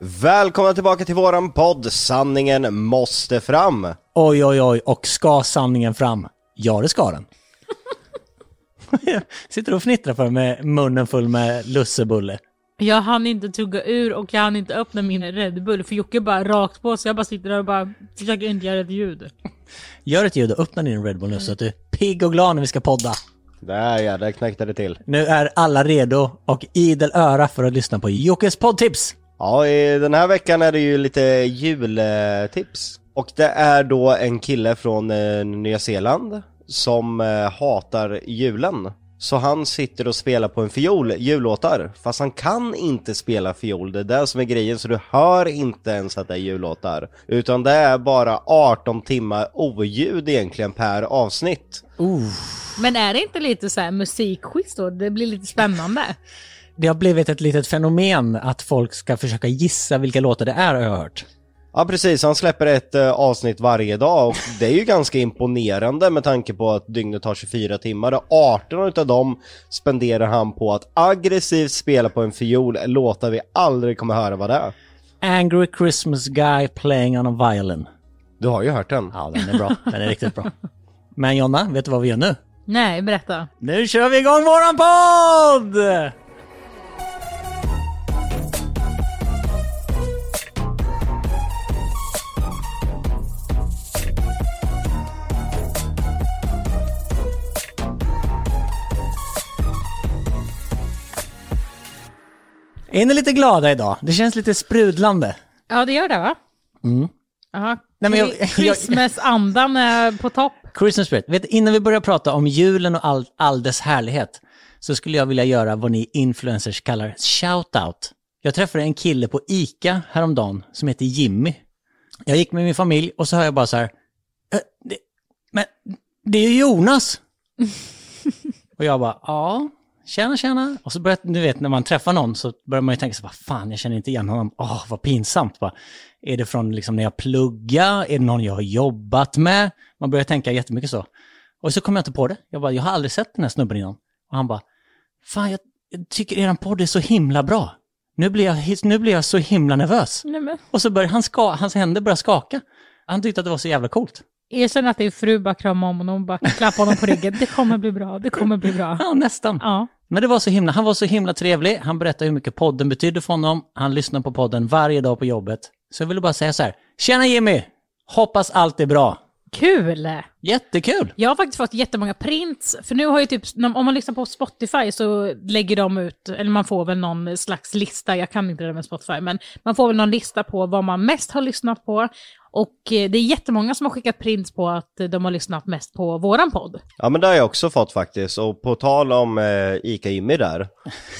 Välkomna tillbaka till våran podd Sanningen måste fram. Oj, oj, oj, och ska sanningen fram? Ja, det ska den. Sitter och fnittrar för med munnen full med lussebulle. Jag hann inte tugga ur och jag hann inte öppna min Red Bull för Jocke bara rakt på så jag bara sitter där och bara försöker inte göra ett ljud. Gör ett ljud och öppna din Red Bull nu så att du är pigg och glad när vi ska podda. Där ja, där knäckte det till. Nu är alla redo och idel öra för att lyssna på Jockes poddtips. Ja, i den här veckan är det ju lite jultips. Och det är då en kille från eh, Nya Zeeland som eh, hatar julen. Så han sitter och spelar på en fiol, jullåtar, fast han kan inte spela fiol, det är det som är grejen, så du hör inte ens att det är jullåtar. Utan det är bara 18 timmar oljud egentligen per avsnitt. Men är det inte lite så här musikquiz då? Det blir lite spännande. Det har blivit ett litet fenomen att folk ska försöka gissa vilka låtar det är har jag hört. Ja precis, han släpper ett eh, avsnitt varje dag och det är ju ganska imponerande med tanke på att dygnet har 24 timmar och 18 utav dem spenderar han på att aggressivt spela på en fiol, låtar vi aldrig kommer höra vad det är. Angry Christmas Guy Playing on a Violin. Du har ju hört den. Ja, den är bra. Den är riktigt bra. Men Jonna, vet du vad vi gör nu? Nej, berätta. Nu kör vi igång våran podd! Är ni lite glada idag? Det känns lite sprudlande. Ja, det gör det va? Mm. Ja, Nej, men jag- jag- Christmas-andan är på topp. Christmas spirit. Vet, innan vi börjar prata om julen och all, all dess härlighet så skulle jag vilja göra vad ni influencers kallar shout-out. Jag träffade en kille på ICA häromdagen som heter Jimmy. Jag gick med min familj och så hör jag bara så här, "Äh, det, men det är ju Jonas! och jag bara, ja, tjena tjena. Och så börjar, du vet när man träffar någon så börjar man ju tänka så vad fan jag känner inte igen honom. Åh, vad pinsamt. Bara, är det från liksom när jag pluggar? Är det någon jag har jobbat med? Man börjar tänka jättemycket så. Och så kom jag inte på det. Jag bara, jag har aldrig sett den här snubben innan. Och han bara, fan jag, jag tycker eran podd är så himla bra. Nu blir jag, nu blir jag så himla nervös. Nej, men. Och så börjar han ska, hans händer börja skaka. Han tyckte att det var så jävla coolt. Erkänn att din fru bara kramar om honom och bara klappar honom på ryggen. Det kommer bli bra, det kommer bli bra. Ja, nästan. Ja. Men det var så himla, han var så himla trevlig. Han berättade hur mycket podden betydde för honom. Han lyssnar på podden varje dag på jobbet. Så jag ville bara säga så här. Tjena Jimmy! Hoppas allt är bra. Kul! Jättekul! Jag har faktiskt fått jättemånga prints, för nu har ju typ, om man lyssnar på Spotify så lägger de ut, eller man får väl någon slags lista, jag kan inte det med Spotify, men man får väl någon lista på vad man mest har lyssnat på. Och eh, det är jättemånga som har skickat prints på att de har lyssnat mest på våran podd. Ja men det har jag också fått faktiskt och på tal om eh, ICA Jimmy där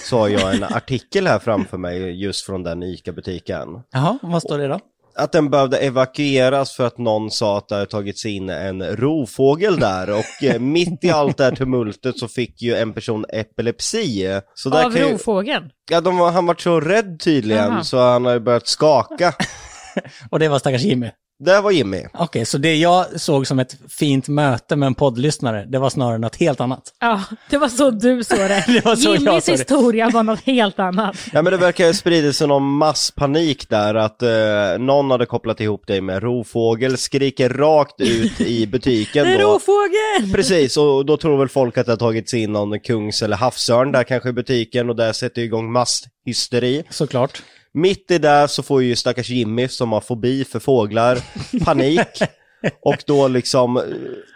så har jag en artikel här framför mig just från den ICA-butiken. Jaha, vad står det då? Att den behövde evakueras för att någon sa att det hade tagit sig in en rovfågel där och eh, mitt i allt det här tumultet så fick ju en person epilepsi. Så där Av kan ju, rovfågeln. ja, de, var- han var så rädd tydligen Jaha. så han har ju börjat skaka. Och det var stackars Jimmy. Där var Jimmy. Okej, så det jag såg som ett fint möte med en poddlyssnare, det var snarare något helt annat. Ja, det var så du såg det. Det var så jag Jimmys historia var något helt annat. Ja men det verkar ha spridit sig någon masspanik där att eh, någon hade kopplat ihop dig med rovfågel, skriker rakt ut i butiken Det är då. rovfågel! Precis, och då tror väl folk att det har tagit sig in någon kungs eller havsörn där kanske i butiken och där sätter igång masshysteri. Såklart. Mitt i det så får ju stackars Jimmy som har fobi för fåglar panik. Och då liksom, eh,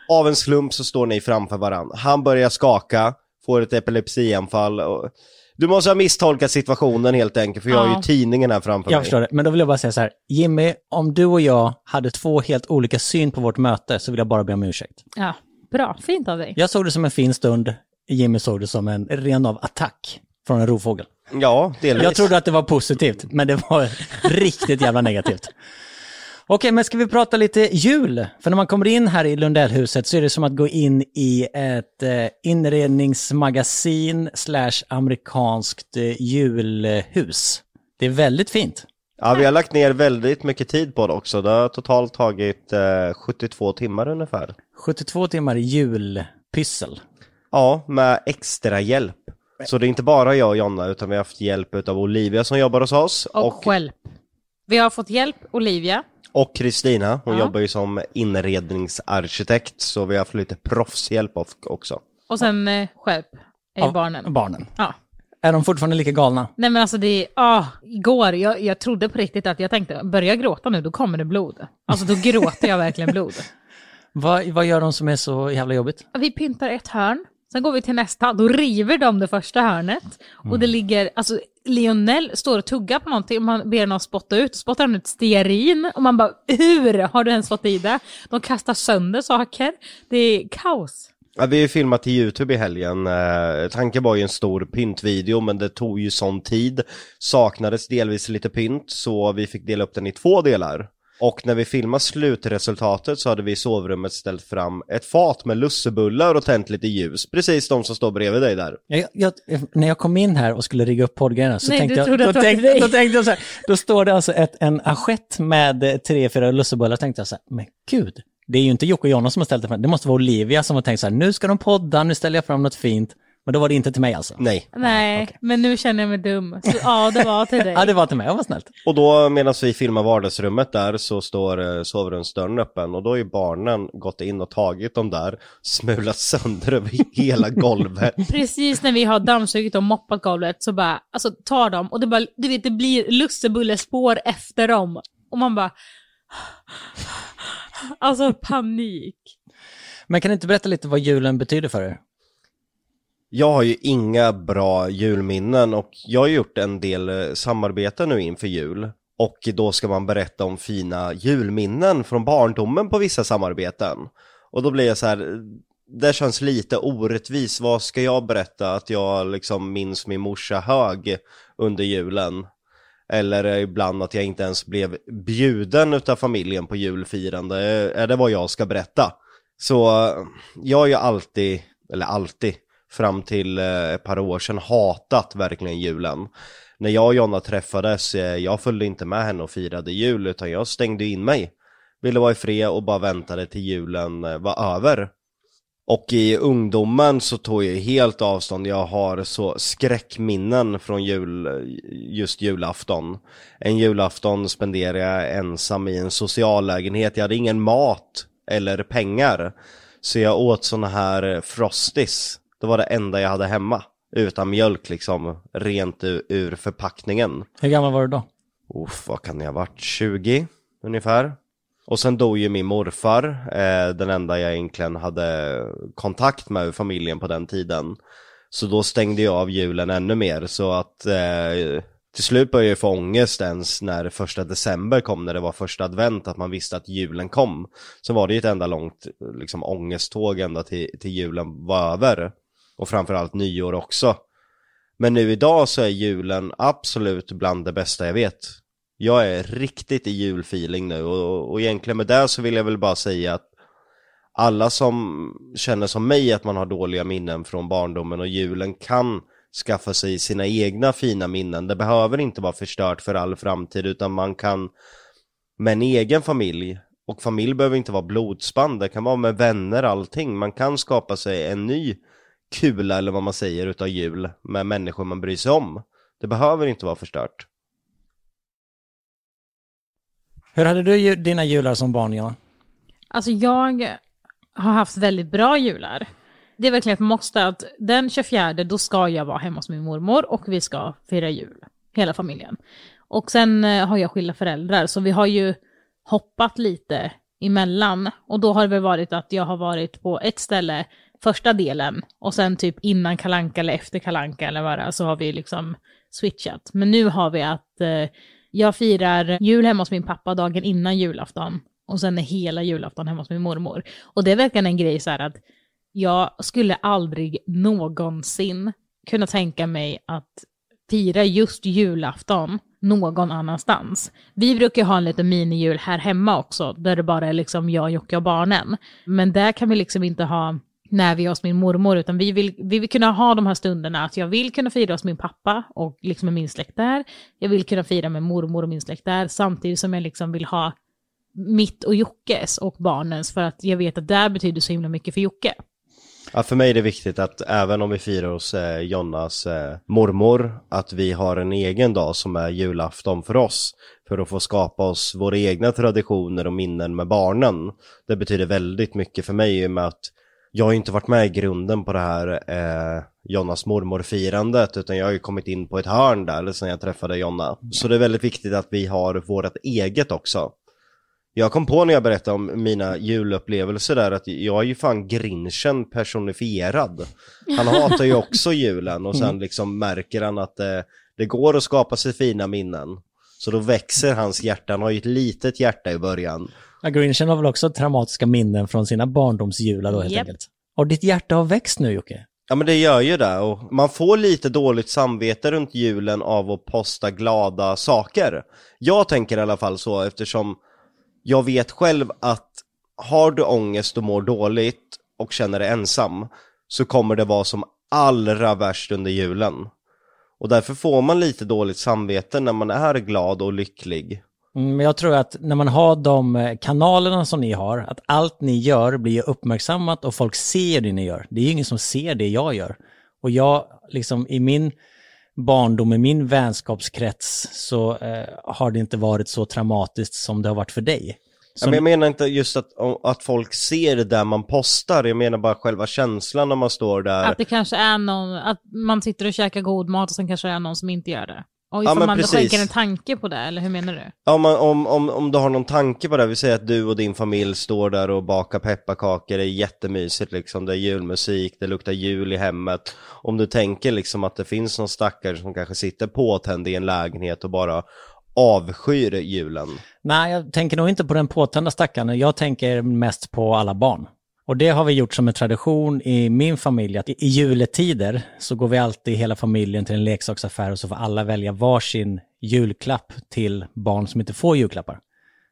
av en slump så står ni framför varandra. Han börjar skaka, får ett epilepsianfall. Och... Du måste ha misstolkat situationen helt enkelt, för jag har ju Ja. tidningen här framför Jag mig. förstår det. Men då vill jag bara säga så här. Jimmy, om du och jag hade två helt olika syn på vårt möte så vill jag bara be om ursäkt. Ja, bra. Fint av dig. Jag såg det som en fin stund. Jimmy såg det som en ren av attack från en rovfågel. Ja, delvis. Jag trodde att det var positivt, men det var riktigt jävla negativt. Okej, men ska vi prata lite jul? För när man kommer in här i Lundellhuset så är det som att gå in i ett eh, inredningsmagasin slash amerikanskt eh, julhus. Det är väldigt fint. Ja, vi har lagt ner väldigt mycket tid på det också. Det har totalt tagit eh, 72 timmar ungefär. 72 timmar julpyssel. Ja, med extra hjälp. Så det är inte bara jag och Jonna, utan vi har haft hjälp av Olivia som jobbar hos oss. Och, själv. Vi har fått hjälp, Olivia. Och Kristina, hon Ja. jobbar ju som inredningsarkitekt så vi har haft lite proffshjälp of- också. Och sen eh, skärp är Ja, barnen. Barnen. Ja. Är de fortfarande lika galna? Nej men alltså det ah, igår, jag, jag trodde på riktigt att jag tänkte, börjar jag gråta nu då kommer det blod. Alltså då gråter jag verkligen blod. Vad, vad gör de som är så jävla jobbigt? Vi pyntar ett hörn, sen går vi till nästa, då river de det första hörnet. Och det ligger, alltså Lionel står och tuggar på någonting och man ber honom spotta ut, spottar han ut stearin och man bara hur har du ens fått i det? De kastar sönder saker, det är kaos. Ja, vi har ju filmat till Youtube i helgen. Eh, tanken var ju en stor pyntvideo men det tog ju sån tid. Saknades delvis lite pynt så vi fick dela upp den i två delar. Och när vi filmade slutresultatet så hade vi i sovrummet ställt fram ett fat med lussebullar och tänt lite ljus. Precis de som står bredvid dig där. Jag, jag, när jag kom in här och skulle rigga upp poddgrejerna så Nej, tänkte du jag, då, tänkte, då tänkte jag så här, då står det alltså ett, en assiett med eh, tre, fyra lussebullar, tänkte jag så här, men gud, det är ju inte Jocke och Jonna som har ställt det fram, det måste vara Olivia som har tänkt så här, nu ska de podda, nu ställer jag fram något fint, men då var det inte till mig alltså. Nej. Nej, okej. men nu känner jag mig dum. Så, ja, det var till dig. Ja, det var till mig, ja, vad snällt. Och då medan vi filmar vardagsrummet där så står eh, sovrumsdörren öppen och då har ju barnen gått in och tagit dem där, smulat sönder över hela golvet. Precis när vi har dammsugit och moppat golvet så bara, alltså tar de och det bara, du vet det blir lussebullespår efter dem. Och man bara, alltså panik. Men kan du inte berätta lite vad julen betyder för er? Jag har ju inga bra julminnen och jag har gjort en del samarbeten samarbete nu inför jul. Och då ska man berätta om fina julminnen från barndomen på vissa samarbeten. Och då blir jag så här, eh, det känns lite orättvist, Vad ska jag berätta? Att jag liksom minns min morsa hög under julen. Eller eh, ibland att jag inte ens blev bjuden utav familjen på julfirande. Är det vad jag ska berätta? Så jag har ju alltid, eller alltid, fram till eh, ett par år sedan hatat verkligen julen. När jag och Jonna träffades, eh, jag följde inte med henne och firade jul utan jag stängde in mig. Ville vara i fred och bara väntade till julen eh, var över. Och i ungdomen så tog jag helt avstånd, jag har så skräckminnen från jul, just julafton. En julafton spenderade jag ensam i en sociallägenhet, jag hade ingen mat eller pengar. Så jag åt såna här frosties, det var det enda jag hade hemma. Utan mjölk liksom, rent ur, ur förpackningen. Hur gammal var du då? Uff, vad kan jag ha varit? 20 ungefär. Och sen dog ju min morfar, eh, den enda jag egentligen hade kontakt med ur familjen på den tiden. Så då stängde jag av julen ännu mer så att eh, till slut började jag få ångest ens när första december kom när det var första advent att man visste att julen kom. Så var det ju ett enda långt liksom ångesttåg ända till, till julen var över. Och framförallt nyår också. Men nu idag så är julen absolut bland det bästa jag vet. Jag är riktigt i julfeeling nu och, och egentligen med det så vill jag väl bara säga att alla som känner som mig att man har dåliga minnen från barndomen och julen kan skaffa sig sina egna fina minnen. Det behöver inte vara förstört för all framtid utan man kan med en egen familj och familj behöver inte vara blodsband, det kan vara med vänner allting. Man kan skapa sig en ny kula eller vad man säger utav jul med människor man bryr sig om. Det behöver inte vara förstört. Hur hade du dina jular som barn, Jonna? Alltså jag har haft väldigt bra jular. Det är verkligen ett måste att den 24 då ska jag vara hemma hos min mormor och vi ska fira jul, hela familjen. Och sen eh, har jag skilda föräldrar så vi har ju hoppat lite emellan. Och då har det väl varit att jag har varit på ett ställe första delen och sen typ innan kalanka eller efter kalanka eller vad det är så har vi liksom switchat. Men nu har vi att eh, jag firar jul hemma hos min pappa dagen innan julafton och sen är hela julafton hemma hos min mormor. Och det är verkligen en grej så här att jag skulle aldrig någonsin kunna tänka mig att fira just julafton någon annanstans. Vi brukar ha en liten minijul här hemma också, där det bara är liksom jag, Jocke och barnen. Men där kan vi liksom inte ha när vi är hos min mormor, utan vi vill, vi vill kunna ha de här stunderna att jag vill kunna fira hos min pappa och liksom med min släkt där. Jag vill kunna fira med mormor och min släkt där, samtidigt som jag liksom vill ha mitt och Jockes och barnens, för att jag vet att det betyder så himla mycket för Jocke. Ja, för mig är det viktigt att även om vi firar hos eh, Jonnas eh, mormor, att vi har en egen dag som är julafton för oss. För att få skapa oss våra egna traditioner och minnen med barnen. Det betyder väldigt mycket för mig i och med att jag har inte varit med i grunden på det här eh, Jonnas mormor-firandet utan jag har ju kommit in på ett hörn där sen jag träffade Jonna. Så det är väldigt viktigt att vi har vårt eget också. Jag kom på när jag berättade om mina julupplevelser där att jag är ju fan grinchen personifierad. Han hatar ju också julen och sen liksom märker han att det, det går att skapa sig fina minnen. Så då växer hans hjärta, han har ju ett litet hjärta i början. Ja, Grinchen har väl också traumatiska minnen från sina barndomsjular då helt Japp. enkelt. Och ditt hjärta har växt nu Jocke. Ja men det gör ju det och man får lite dåligt samvete runt julen av att posta glada saker. Jag tänker i alla fall så eftersom jag vet själv att har du ångest och mår dåligt och känner dig ensam så kommer det vara som allra värst under julen. Och därför får man lite dåligt samvete när man är glad och lycklig. Mm, Men jag tror att när man har de eh, kanalerna som ni har, att allt ni gör blir uppmärksammat och folk ser det ni gör. Det är ju ingen som ser det jag gör. Och jag, liksom i min barndom, i min vänskapskrets, så eh, har det inte varit så traumatiskt som det har varit för dig. Ja, men jag menar inte just att, att folk ser det där man postar, jag menar bara själva känslan när man står där. Att det kanske är någon, att man sitter och käkar god mat och sen kanske det är någon som inte gör det. Och Ja, man precis. skänker en tanke på det, eller hur menar du? Ja, om, man- om, om, om du har någon tanke på det, vi säger att du och din familj står där och bakar pepparkakor, det är jättemysigt liksom, det är julmusik, det luktar jul i hemmet. Om du tänker liksom att det finns någon stackare som kanske sitter påtänd i en lägenhet och bara avskyr julen. Nej, jag tänker nog inte på den påtända stackaren. Jag tänker mest på alla barn. Och det har vi gjort som en tradition i min familj, att i juletider så går vi alltid hela familjen till en leksaksaffär och så får alla välja varsin julklapp till barn som inte får julklappar.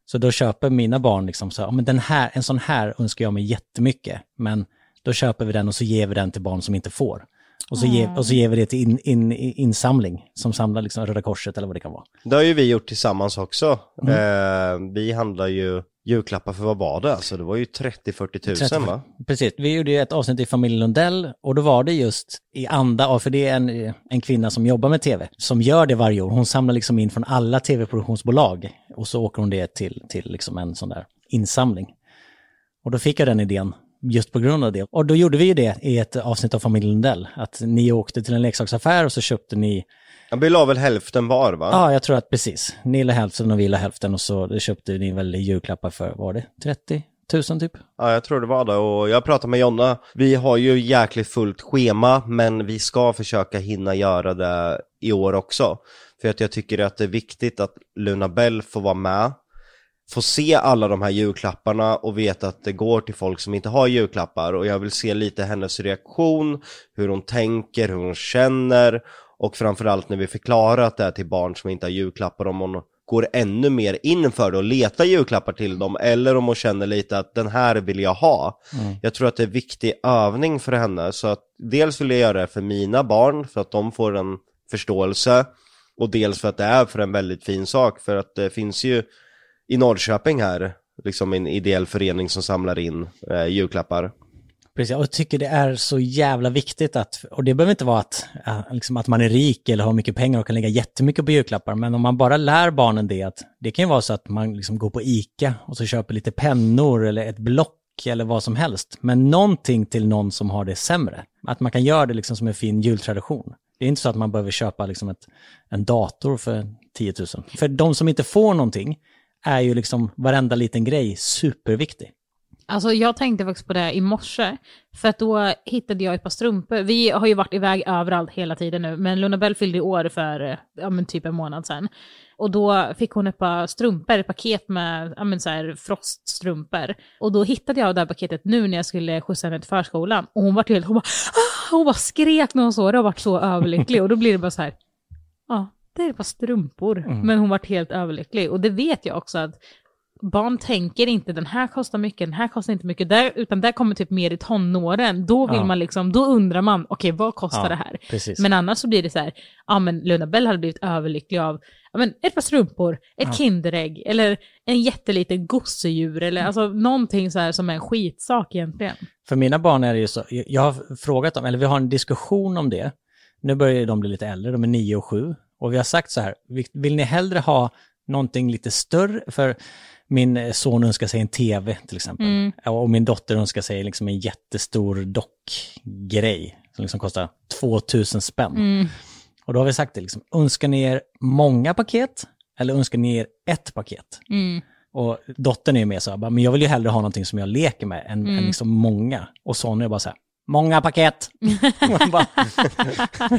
Så då köper mina barn liksom så, ja men den här, en sån här önskar jag mig jättemycket, men då köper vi den och så ger vi den till barn som inte får. Och så, ger, och så ger vi det till in, in, insamling som samlar liksom Röda Korset eller vad det kan vara. Det har ju vi gjort tillsammans också. Eh, vi handlar ju julklappar för vad var det? Alltså det var ju 30-40 tusen 30. va? Precis, vi gjorde ju ett avsnitt i familjen Lundell och då var det just i anda av, för det är en, en kvinna som jobbar med tv, som gör det varje år. Hon samlar liksom in från alla tv-produktionsbolag och så åker hon det till, till liksom en sån där insamling. Och då fick jag den idén just på grund av det. Och då gjorde vi ju det i ett avsnitt av familjen Lundell, att ni åkte till en leksaksaffär och så köpte ni, Vi la väl hälften var va? ja jag tror att precis, ni la hälften och vi la hälften och så köpte ni väl julklappar för, var det, 30 000 typ? Ja, jag tror det var det och jag pratade med Jonna. Vi har ju jäkligt fullt schema, men vi ska försöka hinna göra det i år också. För att jag tycker att det är viktigt att Luna Bell får vara med, få se alla de här julklapparna och veta att det går till folk som inte har julklappar. Och jag vill se lite hennes reaktion, hur hon tänker, hur hon känner och framförallt när vi förklarar att det är till barn som inte har julklappar, om hon går ännu mer in för det och letar julklappar till dem eller om hon känner lite att den här vill jag ha. Jag tror att det är viktig övning för henne så att dels vill jag göra det för mina barn för att de får en förståelse och dels för att det är för en väldigt fin sak för att det finns ju i Norrköping här liksom en ideell förening som samlar in eh, julklappar. Precis, och jag tycker det är så jävla viktigt att, och det behöver inte vara att, liksom att man är rik eller har mycket pengar och kan lägga jättemycket på julklappar, men om man bara lär barnen det, att det kan ju vara så att man liksom går på ICA och så köper lite pennor eller ett block eller vad som helst, men någonting till någon som har det sämre. Att man kan göra det liksom som en fin jultradition. Det är inte så att man behöver köpa liksom ett, en dator för 10 000. För de som inte får någonting är ju liksom varenda liten grej superviktig. Alltså jag tänkte faktiskt på det i morse, för att då hittade jag ett par strumpor. Vi har ju varit iväg överallt hela tiden nu, men Luna Bell fyllde i år för ja, men typ en månad sedan. Och då fick hon ett par strumpor, ett paket med ja, men så här, froststrumpor. Och då hittade jag det här paketet nu när jag skulle skjutsa henne till förskolan. Och hon var helt, hon bara, ah! hon bara skrek när hon såg det och vart så överlycklig. Och då blir det bara så här, ja, det är ett par strumpor. Men hon vart helt överlycklig. Och det vet jag också att barn tänker inte den här kostar mycket, den här kostar inte mycket, där, utan där kommer typ mer i tonåren. Då vill Ja. man liksom, då undrar man, okej vad kostar Ja, det här? Precis. Men annars så blir det så här, ja men Luna Bell hade blivit överlycklig av ja, men ett par strumpor, ett Ja. Kinderägg eller en jätteliten gosedjur eller alltså någonting så här som är en skitsak egentligen. För mina barn är det ju så, jag har frågat dem, eller vi har en diskussion om det. Nu börjar de bli lite äldre, de är nio och sju. Och vi har sagt så här, vill ni hellre ha någonting lite större? För min eh, son önskar sig en tv till exempel. Mm. Och min dotter önskar sig liksom en jättestor dockgrej som liksom kostar 2000 spänn. Mm. Och då har vi sagt det, liksom, önskar ni er många paket eller önskar ni er ett paket? Mm. Och dottern är ju med så, här, men jag vill ju hellre ha någonting som jag leker med än, Mm. än liksom många. Och sonen är bara så här, många paket. Bara,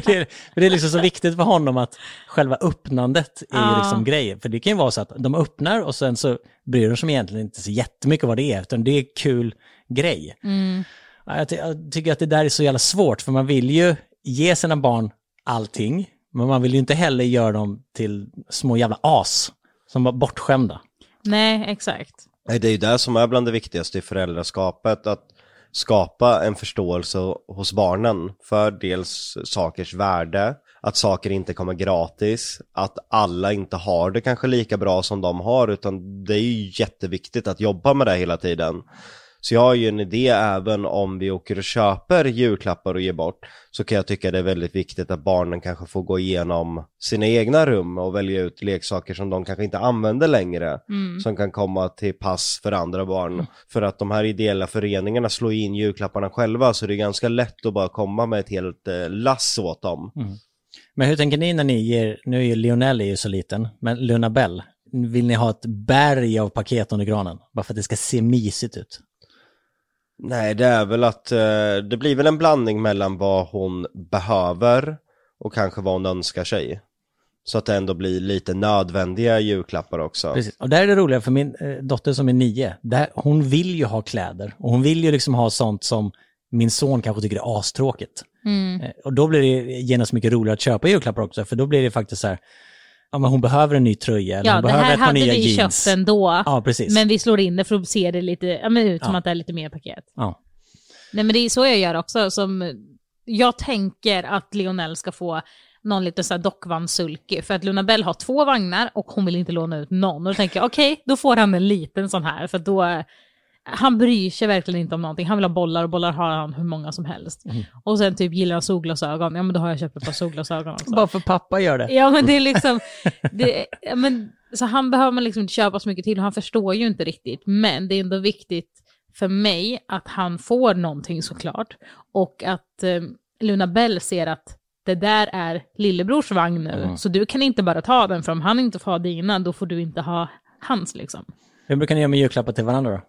det, är, det är liksom så viktigt för honom att själva öppnandet är Ja. liksom grejen. För det kan ju vara så att de öppnar och sen så bryr de sig egentligen inte så jättemycket vad det är, utan det är kul grej. Mm. Ja, Jag, ty jag tycker att det där är så jävla svårt, för man vill ju ge sina barn allting, men man vill ju inte heller göra dem till små jävla as som var bortskämda. Nej, exakt. Nej, det är ju det som är bland det viktigaste i föräldraskapet, att skapa en förståelse hos barnen för dels sakers värde, att saker inte kommer gratis, att alla inte har det kanske lika bra som de har, utan det är ju jätteviktigt att jobba med det hela tiden. Så jag har ju en idé även om vi åker och köper julklappar och ger bort så kan jag tycka det är väldigt viktigt att barnen kanske får gå igenom sina egna rum och välja ut leksaker som de kanske inte använder längre Mm. som kan komma till pass för andra barn. För att de här ideella föreningarna slår in julklapparna själva så det är ganska lätt att bara komma med ett helt eh, lass åt dem. Men hur tänker ni när ni ger, nu är ju Lionel är ju så liten, men Luna Bell, vill ni ha ett berg av paket under granen? Bara för att det ska se mysigt ut? Nej, det är väl att eh, det blir väl en blandning mellan vad hon behöver och kanske vad hon önskar sig. Så att det ändå blir lite nödvändiga julklappar också. Precis. Och där är det roliga, för min eh, dotter som är nio, där, hon vill ju ha kläder. Och hon vill ju liksom ha sånt som min son kanske tycker är astråkigt. Mm. Eh, Och då blir det genast mycket roligare att köpa julklappar också, för då blir det faktiskt så här, ja men hon behöver en ny tröja, eller Ja, hon det behöver här ett par hade nya vi jeans. köpt ändå. Ja, precis. Men vi slår in det för att se det lite, ja, men ut som Ja. att det är lite mer paket. Ja. Nej men det är så jag gör också. Som, jag tänker att Lionel ska få någon liten så här dockvagnssulky. För att Luna Bell har två vagnar och hon vill inte låna ut någon. Och då tänker jag okej, då får han en liten sån här. För då, han bryr sig verkligen inte om någonting. Han vill ha bollar och bollar har han hur många som helst. Mm. Och sen typ gillar han solglasögon. Ja men då har jag köpt ett par solglasögon också. Bara för pappa gör det. Ja men det är liksom, det, men, så han behöver man liksom inte köpa så mycket till och han förstår ju inte riktigt. Men det är ändå viktigt för mig att han får någonting såklart. Och att eh, Luna Bell ser att det där är lillebrors vagn nu. Mm. Så du kan inte bara ta den, för om han inte får ha dina, då får du inte ha hans liksom. Hur brukar ni göra med julklappar till varandra då?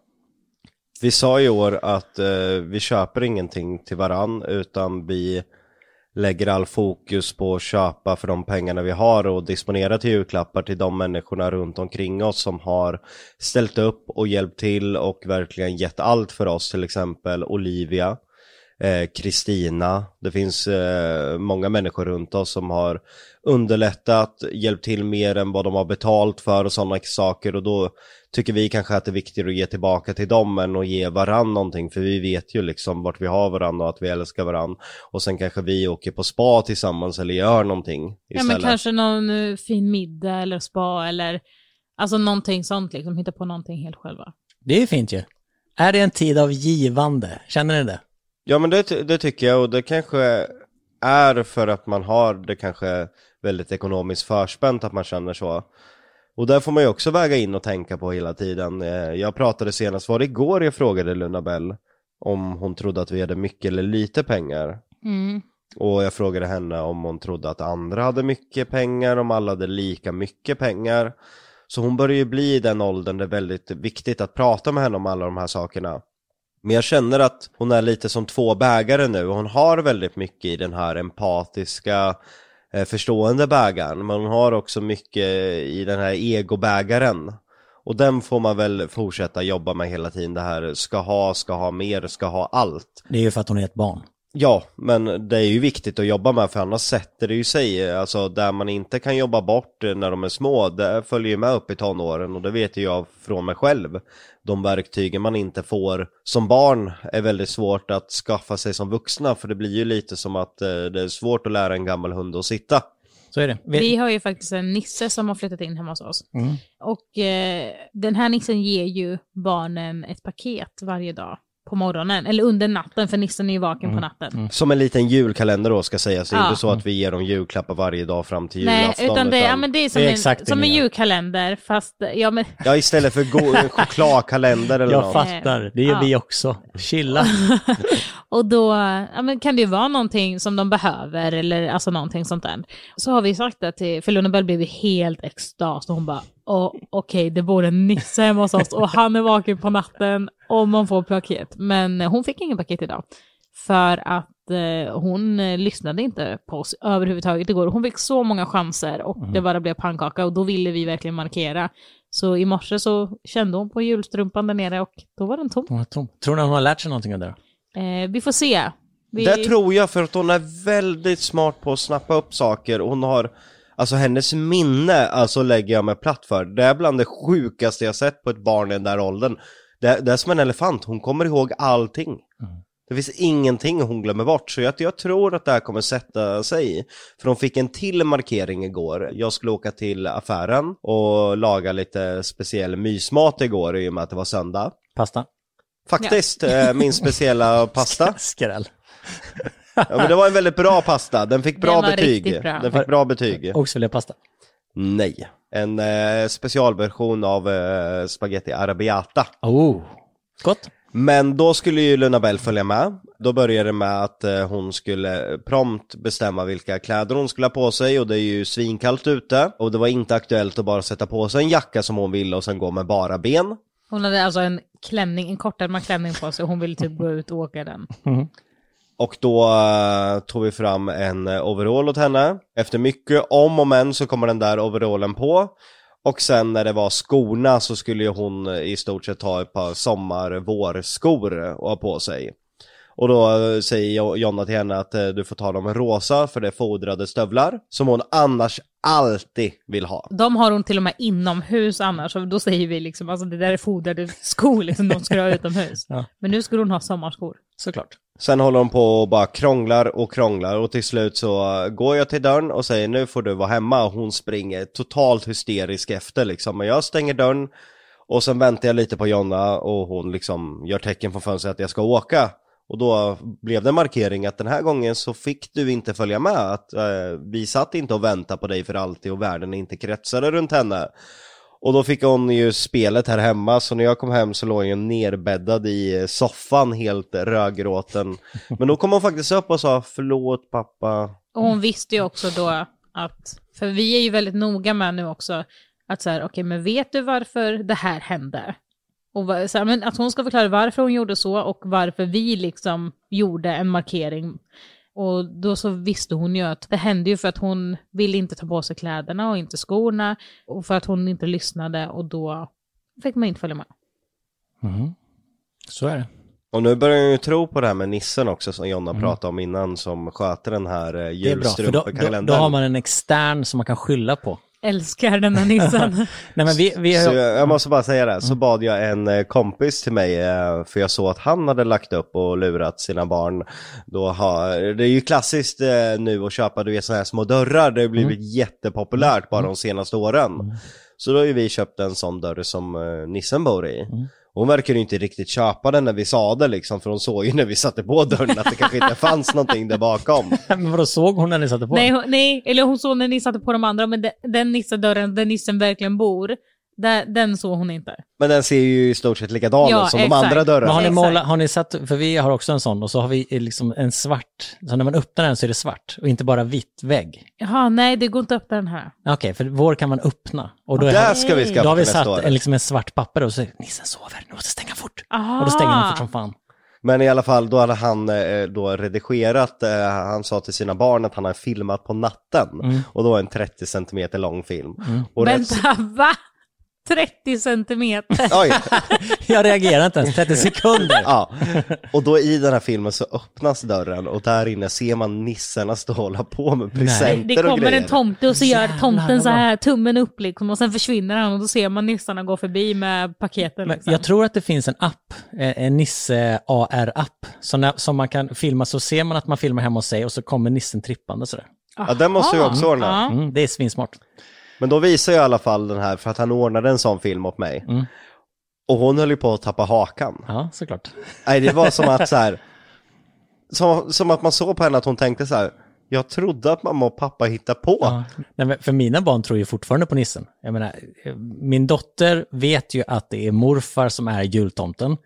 Vi sa i år att eh, vi köper ingenting till varann utan vi lägger all fokus på att köpa för de pengarna vi har och disponera till julklappar till de människorna runt omkring oss som har ställt upp och hjälpt till och verkligen gett allt för oss, till exempel Olivia, eh, Kristina, det finns eh, många människor runt oss som har underlättat, hjälpt till mer än vad de har betalt för och sådana saker och då tycker vi kanske att det är viktigare att ge tillbaka till dem än att ge varann någonting för vi vet ju liksom vart vi har varann och att vi älskar varann och sen kanske vi åker på spa tillsammans eller gör någonting Ja istället. men kanske någon eh, fin middag eller spa eller alltså någonting sånt liksom, hitta på någonting helt själva. Det är ju fint ju. Är det en tid av givande? Känner ni det? Ja men det, det tycker jag och det kanske är för att man har det kanske väldigt ekonomiskt förspänt att man känner så. Och där får man ju också väga in och tänka på hela tiden. Eh, Jag pratade senast, var det igår jag frågade Luna Bell om hon trodde att vi hade mycket eller lite pengar. Mm. Och jag frågade henne om hon trodde att andra hade mycket pengar, om alla hade lika mycket pengar. Så hon börjar ju bli i den åldern det är väldigt viktigt att prata med henne om alla de här sakerna. Men jag känner att hon är lite som två bägare nu. Hon har väldigt mycket i den här empatiska, eh, förstående bägaren. Men hon har också mycket i den här egobägaren. Och den får man väl fortsätta jobba med hela tiden. Det här ska ha, ska ha mer, ska ha allt. Det är ju för att hon är ett barn. Ja, men det är ju viktigt att jobba med för annars sätter det ju sig. Alltså där man inte kan jobba bort när de är små, det följer ju med upp i tonåren och det vet ju jag från mig själv. De verktygen man inte får som barn är väldigt svårt att skaffa sig som vuxna för det blir ju lite som att eh, det är svårt att lära en gammal hund att sitta. Så är det. Vi, Vi har ju faktiskt en nisse som har flyttat in hemma hos oss. Mm. Och eh, den här nissen ger ju barnen ett paket varje dag på morgonen, eller under natten, för nissen är ju vaken Mm. på natten. Som en liten julkalender då ska sägas, det är Ja. inte så att vi ger dem julklappar varje dag fram till Nej, julafton. utan det, ja, men det är som, Det är en, exakt som en julkalender, fast ja, men, Ja, istället för go- en chokladkalender eller jag något. fattar, det gör Ja. vi också. Chilla. och då ja, men kan det ju vara någonting som de behöver eller alltså någonting sånt där. Så har vi sagt det till, för Lundebell blev ju helt extas och hon bara "Åh, okej det bor en nisse hemma hos oss och han är vaken på natten och man får paket. Men hon fick ingen paket idag. För att eh, hon eh, lyssnade inte på oss överhuvudtaget igår. Hon fick så många chanser och det bara blev pannkaka och då ville vi verkligen markera. Så i morse så kände hon på julstrumpan där nere och då var den tom. Hon är tom. Tror ni hon har lärt sig någonting av det? Eh, vi får se. Vi... Det tror jag för att hon är väldigt smart på att snappa upp saker. Hon har, alltså hennes minne, alltså lägger jag mig platt för. Det är bland det sjukaste jag sett på ett barn i den där åldern. Det, det är som en elefant, hon kommer ihåg allting. Det finns ingenting hon glömmer bort, så jag, jag tror att det här kommer sätta sig. För hon fick en till markering igår. Jag skulle åka till affären och laga lite speciell mysmat igår i och med att det var söndag. Pasta? Faktiskt, eh, min speciella pasta. Skräll. Ja, men det var en väldigt bra pasta, den fick bra Den betyg. bra. Den fick bra betyg. Oxfilépasta? Nej. En eh, specialversion av eh, spaghetti arrabbiata. Oh, gott. Men då skulle ju Luna Bell följa med. Då började det med att eh, hon skulle prompt bestämma vilka kläder hon skulle ha på sig och det är ju svinkallt ute. Och det var inte aktuellt att bara sätta på sig en jacka som hon ville och sen gå med bara ben. Hon hade alltså en klänning, en kortärmad klänning på sig och hon ville typ gå ut och åka den. Och då uh, tog vi fram en eh, overall åt henne. Efter mycket om och men så kommer den där overallen på. Och sen när det var skorna så skulle ju hon eh, i stort sett ha ett par sommar-vårskor att ha på sig. Och då eh, säger Jo- Jonna till henne att eh, du får ta dem rosa för det är fodrade stövlar. Som hon annars alltid vill ha. De har hon till och med inomhus annars, och då säger vi liksom alltså det där är fodrade skor liksom, de ska ha utomhus. Ja. Men nu skulle hon ha sommarskor. Såklart. Sen håller hon på och bara krånglar och krånglar och till slut så går jag till dörren och säger nu får du vara hemma och hon springer totalt hysterisk efter liksom. Men jag stänger dörren och sen väntar jag lite på Jonna och hon liksom gör tecken på fönstret att jag ska åka. Och då blev det en markering att den här gången så fick du inte följa med. Att eh, vi satt inte och väntade på dig för alltid och världen inte kretsade runt henne. Och då fick hon ju spelet här hemma, så när jag kom hem så låg hon nerbäddad i eh, soffan helt rödgråten. Men då kom hon faktiskt upp och sa förlåt pappa. Och hon visste ju också då att, för vi är ju väldigt noga med nu också, att så här, okej men vet du varför det här hände? Och så här, men att hon ska förklara varför hon gjorde så och varför vi liksom gjorde en markering. Och då så visste hon ju att det hände ju för att hon ville inte ta på sig kläderna och inte skorna. Och för att hon inte lyssnade och då fick man inte följa med. Mhm. Så är det. Och nu börjar jag ju tro på det här med nissen också som Jonna Mm. pratade om innan som sköter den här eh, Det är bra, för då, då, julstrumpekalendern. då har man en extern som man kan skylla på. Älskar den här nissen. Nej men vi, vi har Så jag, jag måste bara säga det, Mm. så bad jag en eh, kompis till mig, eh, för jag såg att han hade lagt upp och lurat sina barn. Då har, det är ju klassiskt eh, nu att köpa, du vet sådana här små dörrar, det har blivit Mm. jättepopulärt bara de senaste åren. Så då har ju vi köpt en sån dörr som nissen bor i. Mm. Hon verkar ju inte riktigt köpa den när vi sa det liksom, för hon såg ju när vi satte på dörren att det kanske inte fanns någonting där bakom. Men vadå, såg hon när ni satte på nej, den? hon- nej, eller hon såg när ni satte på de andra, men de, den nissedörren där nissen verkligen bor, den såg hon inte. Men den ser ju i stort sett likadan Ja, ut som exakt. de andra dörrarna. Har ni, Exakt. målat, har ni sett, för vi har också en sån och så har vi liksom en svart, så när man öppnar den så är det svart och inte bara vitt vägg. Jaha, nej det går inte upp den här. Okej, för vår kan man öppna. Och då, Där är, ska vi skaffa då har vi till nästa satt år. en, liksom en svart papper och så säger nissen sover, nu måste jag stänga fort. Aha. Och då stänger den fort som fan. Men i alla fall, då hade han eh, då redigerat, eh, han sa till sina barn att han har filmat på natten. Mm. Och då en 30 centimeter lång film. Och rätt, Vänta, va? 30 centimeter. Oj, Jag reagerar inte ens, 30 sekunder. ja. Och då i den här filmen så öppnas dörren och där inne ser man nissarna stå och hålla på med presenter Det och kommer grejer. en tomte och så gör Jävlar, tomten så här, tummen upp liksom, och sen försvinner han och då ser man nissarna gå förbi med paketen. Liksom. jag tror att det finns en app, eh, en Nisse-AR-app, som, man kan filma, så ser man att man filmar hemma hos sig och så kommer nissen trippande sådär. Ja, den måste ju också ordna. Ja. Mm, det är svinsmart. Men då visar jag i alla fall den här för att han ordnade en sån film åt mig. Mm. Och hon höll ju på att tappa hakan. Ja, såklart. Nej, det var som att så här, som, som att man såg på henne att hon tänkte så här, jag trodde att mamma och pappa hittade på. Ja. Nej, men för mina barn tror ju fortfarande på nissen. Jag menar, min dotter vet ju att det är morfar som är jultomten,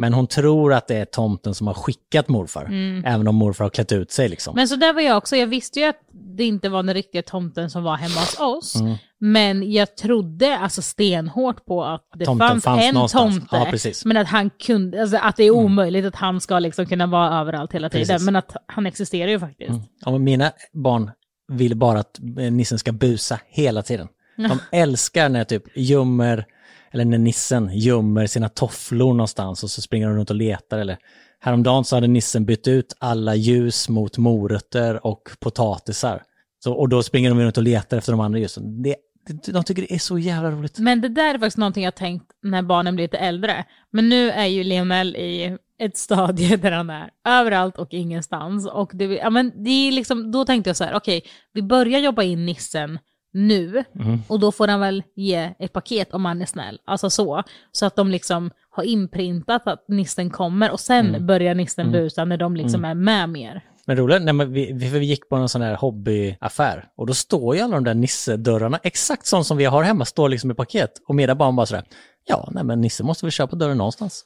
men hon tror att det är tomten som har skickat morfar, även om morfar har klätt ut sig liksom. Men så där var jag också, jag visste ju att det inte var den riktiga tomten som var hemma hos oss. Mm. Men jag trodde alltså stenhårt på att det Tomten fanns, fanns en någonstans. tomte. Ja. Men att han kunde, alltså att det är omöjligt att han ska liksom kunna vara överallt hela tiden. Precis. Men att han existerar ju faktiskt. Ja, men mina barn vill bara att eh, nissen ska busa hela tiden. De älskar när jag typ gömmer, eller när nissen gömmer sina tofflor någonstans och så springer de runt och letar. Eller häromdagen så hade nissen bytt ut alla ljus mot morötter och potatisar. Så, och då springer de runt och letar efter de andra ljusen. Det, de tycker det är så jävla roligt. Men det där är faktiskt någonting jag tänkt när barnen blir lite äldre. Men nu är ju Lionel i ett stadie där han är överallt och ingenstans. Och det, ja, men det är liksom, då tänkte jag så här, okej, vi börjar jobba in nissen nu och då får han väl ge ett paket om han är snäll. Alltså så. Så att de liksom har inprintat att nissen kommer och sen börjar nissen busa när de liksom är med mer. Men roligt, nej, men vi, vi, vi gick på en sån här hobbyaffär och då står ju alla de där Nisse-dörrarna, exakt som som vi har hemma, står liksom i paket. Och mina barn bara sådär, ja, nej men Nisse måste väl köpa dörren någonstans.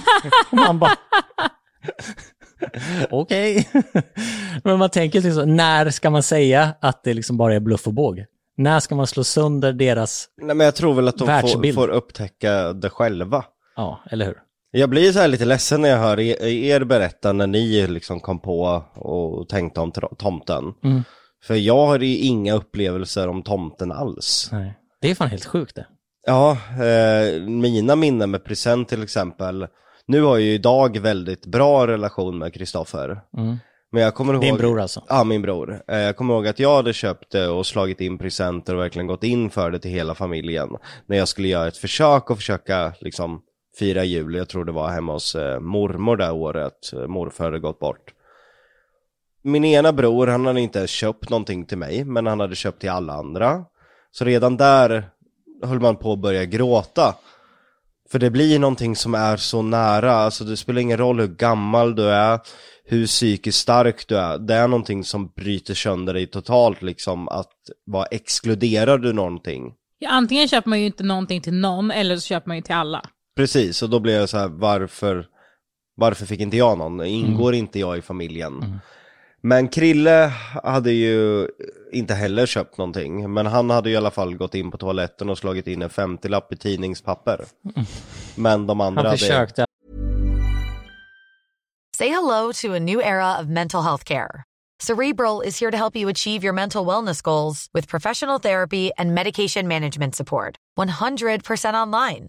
och man bara, okej. men man tänker liksom, när ska man säga att det liksom bara är bluff och båg? När ska man slå sönder deras, Nej, men jag tror väl att de får, får upptäcka det själva. ja, eller hur? Jag blir så här lite ledsen när jag hör er, er berätta när ni liksom kom på och tänkte om tomten. Mm. För jag har ju inga upplevelser om tomten alls. Nej. Det är fan helt sjukt det. Ja, eh, mina minnen med present till exempel. Nu har jag ju idag väldigt bra relation med Kristoffer. Mm. Men jag kommer ihåg... Din bror alltså? Ja, min bror. Eh, Jag kommer ihåg att jag hade köpt det och slagit in presenter och verkligen gått in för det till hela familjen. När jag skulle göra ett försök och försöka liksom fira jul. Jag tror det var hemma hos eh, mormor det året. Eh, morfar hade gått bort. Min ena bror, han hade inte ens köpt någonting till mig, men han hade köpt till alla andra. Så redan där höll man på att börja gråta. För det blir någonting som är så nära, alltså det spelar ingen roll hur gammal du är, hur psykiskt stark du är. Det är någonting som bryter sönder dig totalt liksom, att vara exkluderar du någonting. Ja, antingen köper man ju inte någonting till någon eller så köper man ju till alla. Precis, och då blir jag så här, varför, varför fick inte jag någon? Ingår inte jag i familjen? Men Krille hade ju inte heller köpt någonting, men han hade ju i alla fall gått in på toaletten och slagit in en 50-lapp i tidningspapper. Men de andra Han hade... försökte Say hello to a new era of mental health care. Cerebral is here to help you achieve your mental wellness goals with professional therapy and medication management support. 100% online.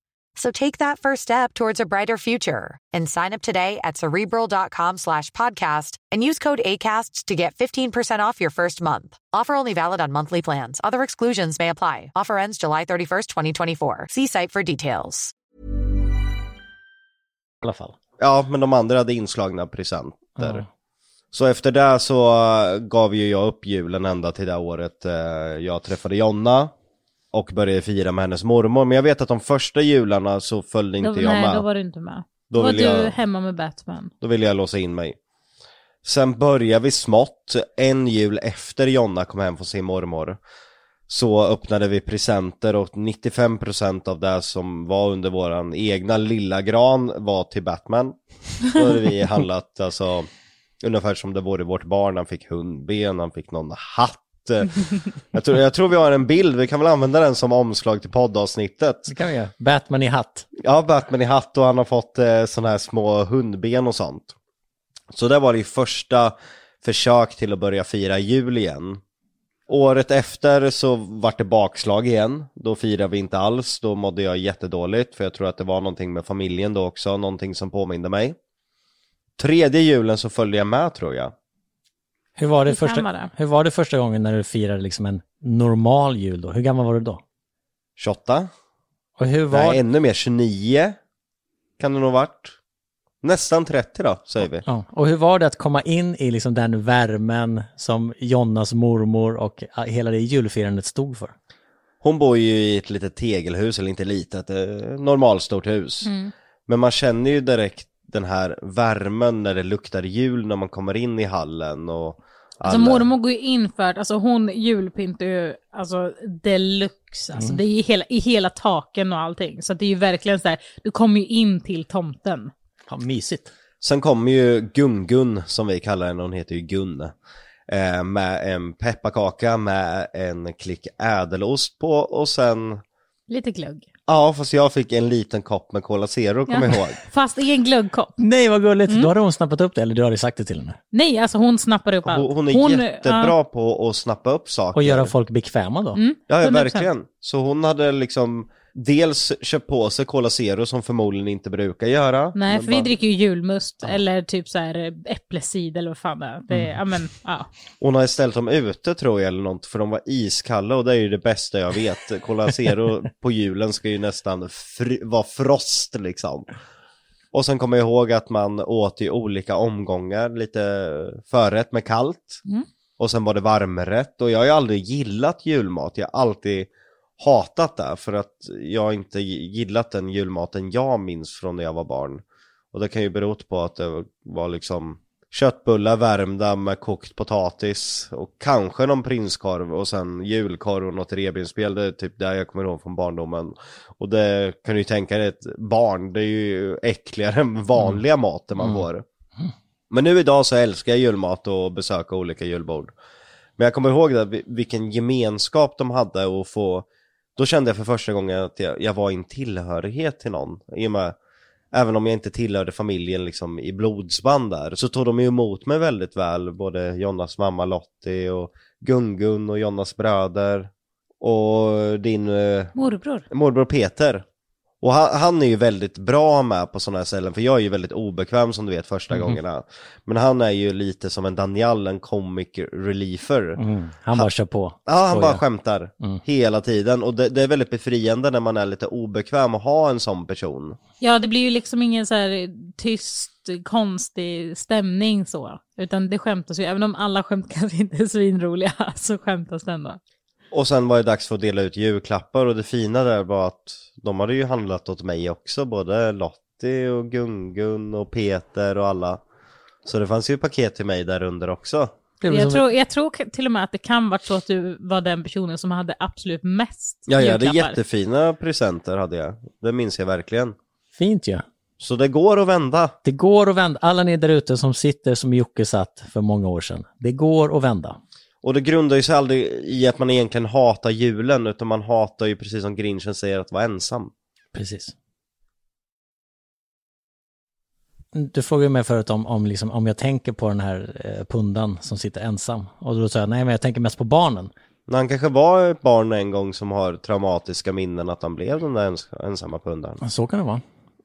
So take that first step towards a brighter future and sign up today at cerebral.com slash podcast and use code ACAST to get 15% off your first month. Offer only valid on monthly plans. Other exclusions may apply. Offer ends July 31st, 2024. See site for details. i alla fall. Ja, men de andra hade inslagna presenter. Ja. Så efter det så eh, gav ju jag upp julen ända till det året eh, jag träffade Jonna och började fira med hennes mormor. Men jag vet att de första jularna så följde inte Då, jag nej, med. då var du inte med. Då Då var du jag- hemma med Batman. Då ville jag låsa in mig. Sen började vi smått, en jul efter Jonna kom hem från sin mormor. så öppnade vi presenter och 95% av det som var under våran egna lilla gran var till Batman. Då hade vi handlat alltså ungefär som det vore vårt barn, han fick hundben, han fick någon hatt. Jag tror, jag tror vi har en bild, vi kan väl använda den som omslag till poddavsnittet. Det kan vi göra. Batman i hatt. Ja, Batman i hatt och han har fått eh, sådana här små hundben och sånt. Så det var det första försök till att börja fira jul igen. Året efter så vart det bakslag igen. Då firade vi inte alls, då mådde jag jättedåligt för jag tror att det var någonting med familjen då också, någonting som påminde mig. Tredje julen så följde jag med tror jag. Hur var det, första, hur var det första gången när du firade liksom en normal jul då? Hur gammal var du då? 28? Och hur var... Nej, ännu mer, 29 kan det nog varit. Nästan 30 då, säger vi. Ja, och hur var det att komma in i liksom den värmen som Jonnas mormor och hela det julfirandet stod för? Hon bor ju i ett litet tegelhus, eller inte litet, eh, normalstort hus. Men man känner ju direkt den här värmen när det luktar jul när man kommer in i hallen och Alltså alla- mormor går ju in för att, alltså hon julpyntar ju, alltså deluxe, alltså det är ju hela, i hela taken och allting. Så det är ju verkligen så här, du kommer ju in till tomten. Ja, mysigt. Sen kommer ju Gun-Gun, som vi kallar henne, hon heter ju Gun. Eh, med en pepparkaka med en klick ädelost på och sen Lite glögg. Ja, fast jag fick en liten kopp med Cola Zero, kommer jag ihåg. Fast i en glöggkopp. Nej, vad gulligt. Då hade hon snappat upp det, eller du hade sagt det till henne. Nej, alltså hon snappar upp allt. Hon, hon är jättebra ja, på att snappa upp saker. Och göra folk bekväma då. Mm. Ja, ja 100%. verkligen. Så hon hade liksom dels köpt på sig Cola Zero som förmodligen inte brukar göra. Nej, för vi bara- dricker ju julmust eller typ så här eh, äppelcider eller vad fan det är. Det, är- ja, men, ja. Hon har ställt dem ute tror jag eller något för de var iskalla och det är ju det bästa jag vet. Cola Zero på julen ska ju nästan fr- vara frost liksom. Och sen kommer jag ihåg att man åt i olika omgångar, lite förrätt med kallt. Mm. Och sen var det varmrätt och jag har ju aldrig gillat julmat, jag har alltid hatat det för att jag inte gillat den julmaten jag minns från när jag var barn. Och det kan ju bero på att det var liksom köttbullar värmda med kokt potatis och kanske någon prinskorv och sen julkorv och något revbensspjäll. Det är typ det jag kommer ihåg från barndomen. Och det kan du ju tänka dig, ett barn, det är ju äckligare än vanliga maten man får. Men nu idag så älskar jag julmat och besöka olika julbord. Men jag kommer ihåg det, vi- vilken gemenskap de hade och få Då kände jag för första gången att jag, jag var i en tillhörighet till någon. I och med Även om jag inte tillhörde familjen liksom i blodsband där Så tog de ju emot mig väldigt väl. Både Jonas mamma Lottie och Gungun och Jonas bröder Och din eh, Morbror. morbror Peter och han, han är ju väldigt bra med på sådana här ställen för jag är ju väldigt obekväm som du vet första gångerna Men han är ju lite som en Daniel, en comic reliever Mm. Han bara kör på. Ja, han bara skämtar hela tiden och det, det är väldigt befriande när man är lite obekväm att ha en sån person. Ja, det blir ju liksom ingen så här tyst, konstig stämning så. Utan det skämtas ju, även om alla skämt kanske inte är svinroliga, så skämtas det ändå. Och sen var det dags för att dela ut julklappar och det fina där var att de hade ju handlat åt mig också, både Lottie och Gungun och Peter och alla. Så det fanns ju paket till mig där under också. Jag tror, jag tror till och med att det kan vara så att du var den personen som hade absolut mest Ja, jag hade jättefina presenter hade jag. Det minns jag verkligen. Fint ju. Ja. Så det går att vända. Det går att vända. Alla ni där ute som sitter som Jocke satt för många år sedan. Det går att vända. Och det grundar ju sig aldrig i att man egentligen hatar julen, utan man hatar ju precis som Grinchen säger att vara ensam. Precis. Du frågade mig förut om, om, liksom, om jag tänker på den här eh, pundan som sitter ensam. Och då sa jag, nej men jag tänker mest på barnen. När han kanske var ett barn en gång som har traumatiska minnen att han blev den där ens ensamma pundan. Så kan det vara.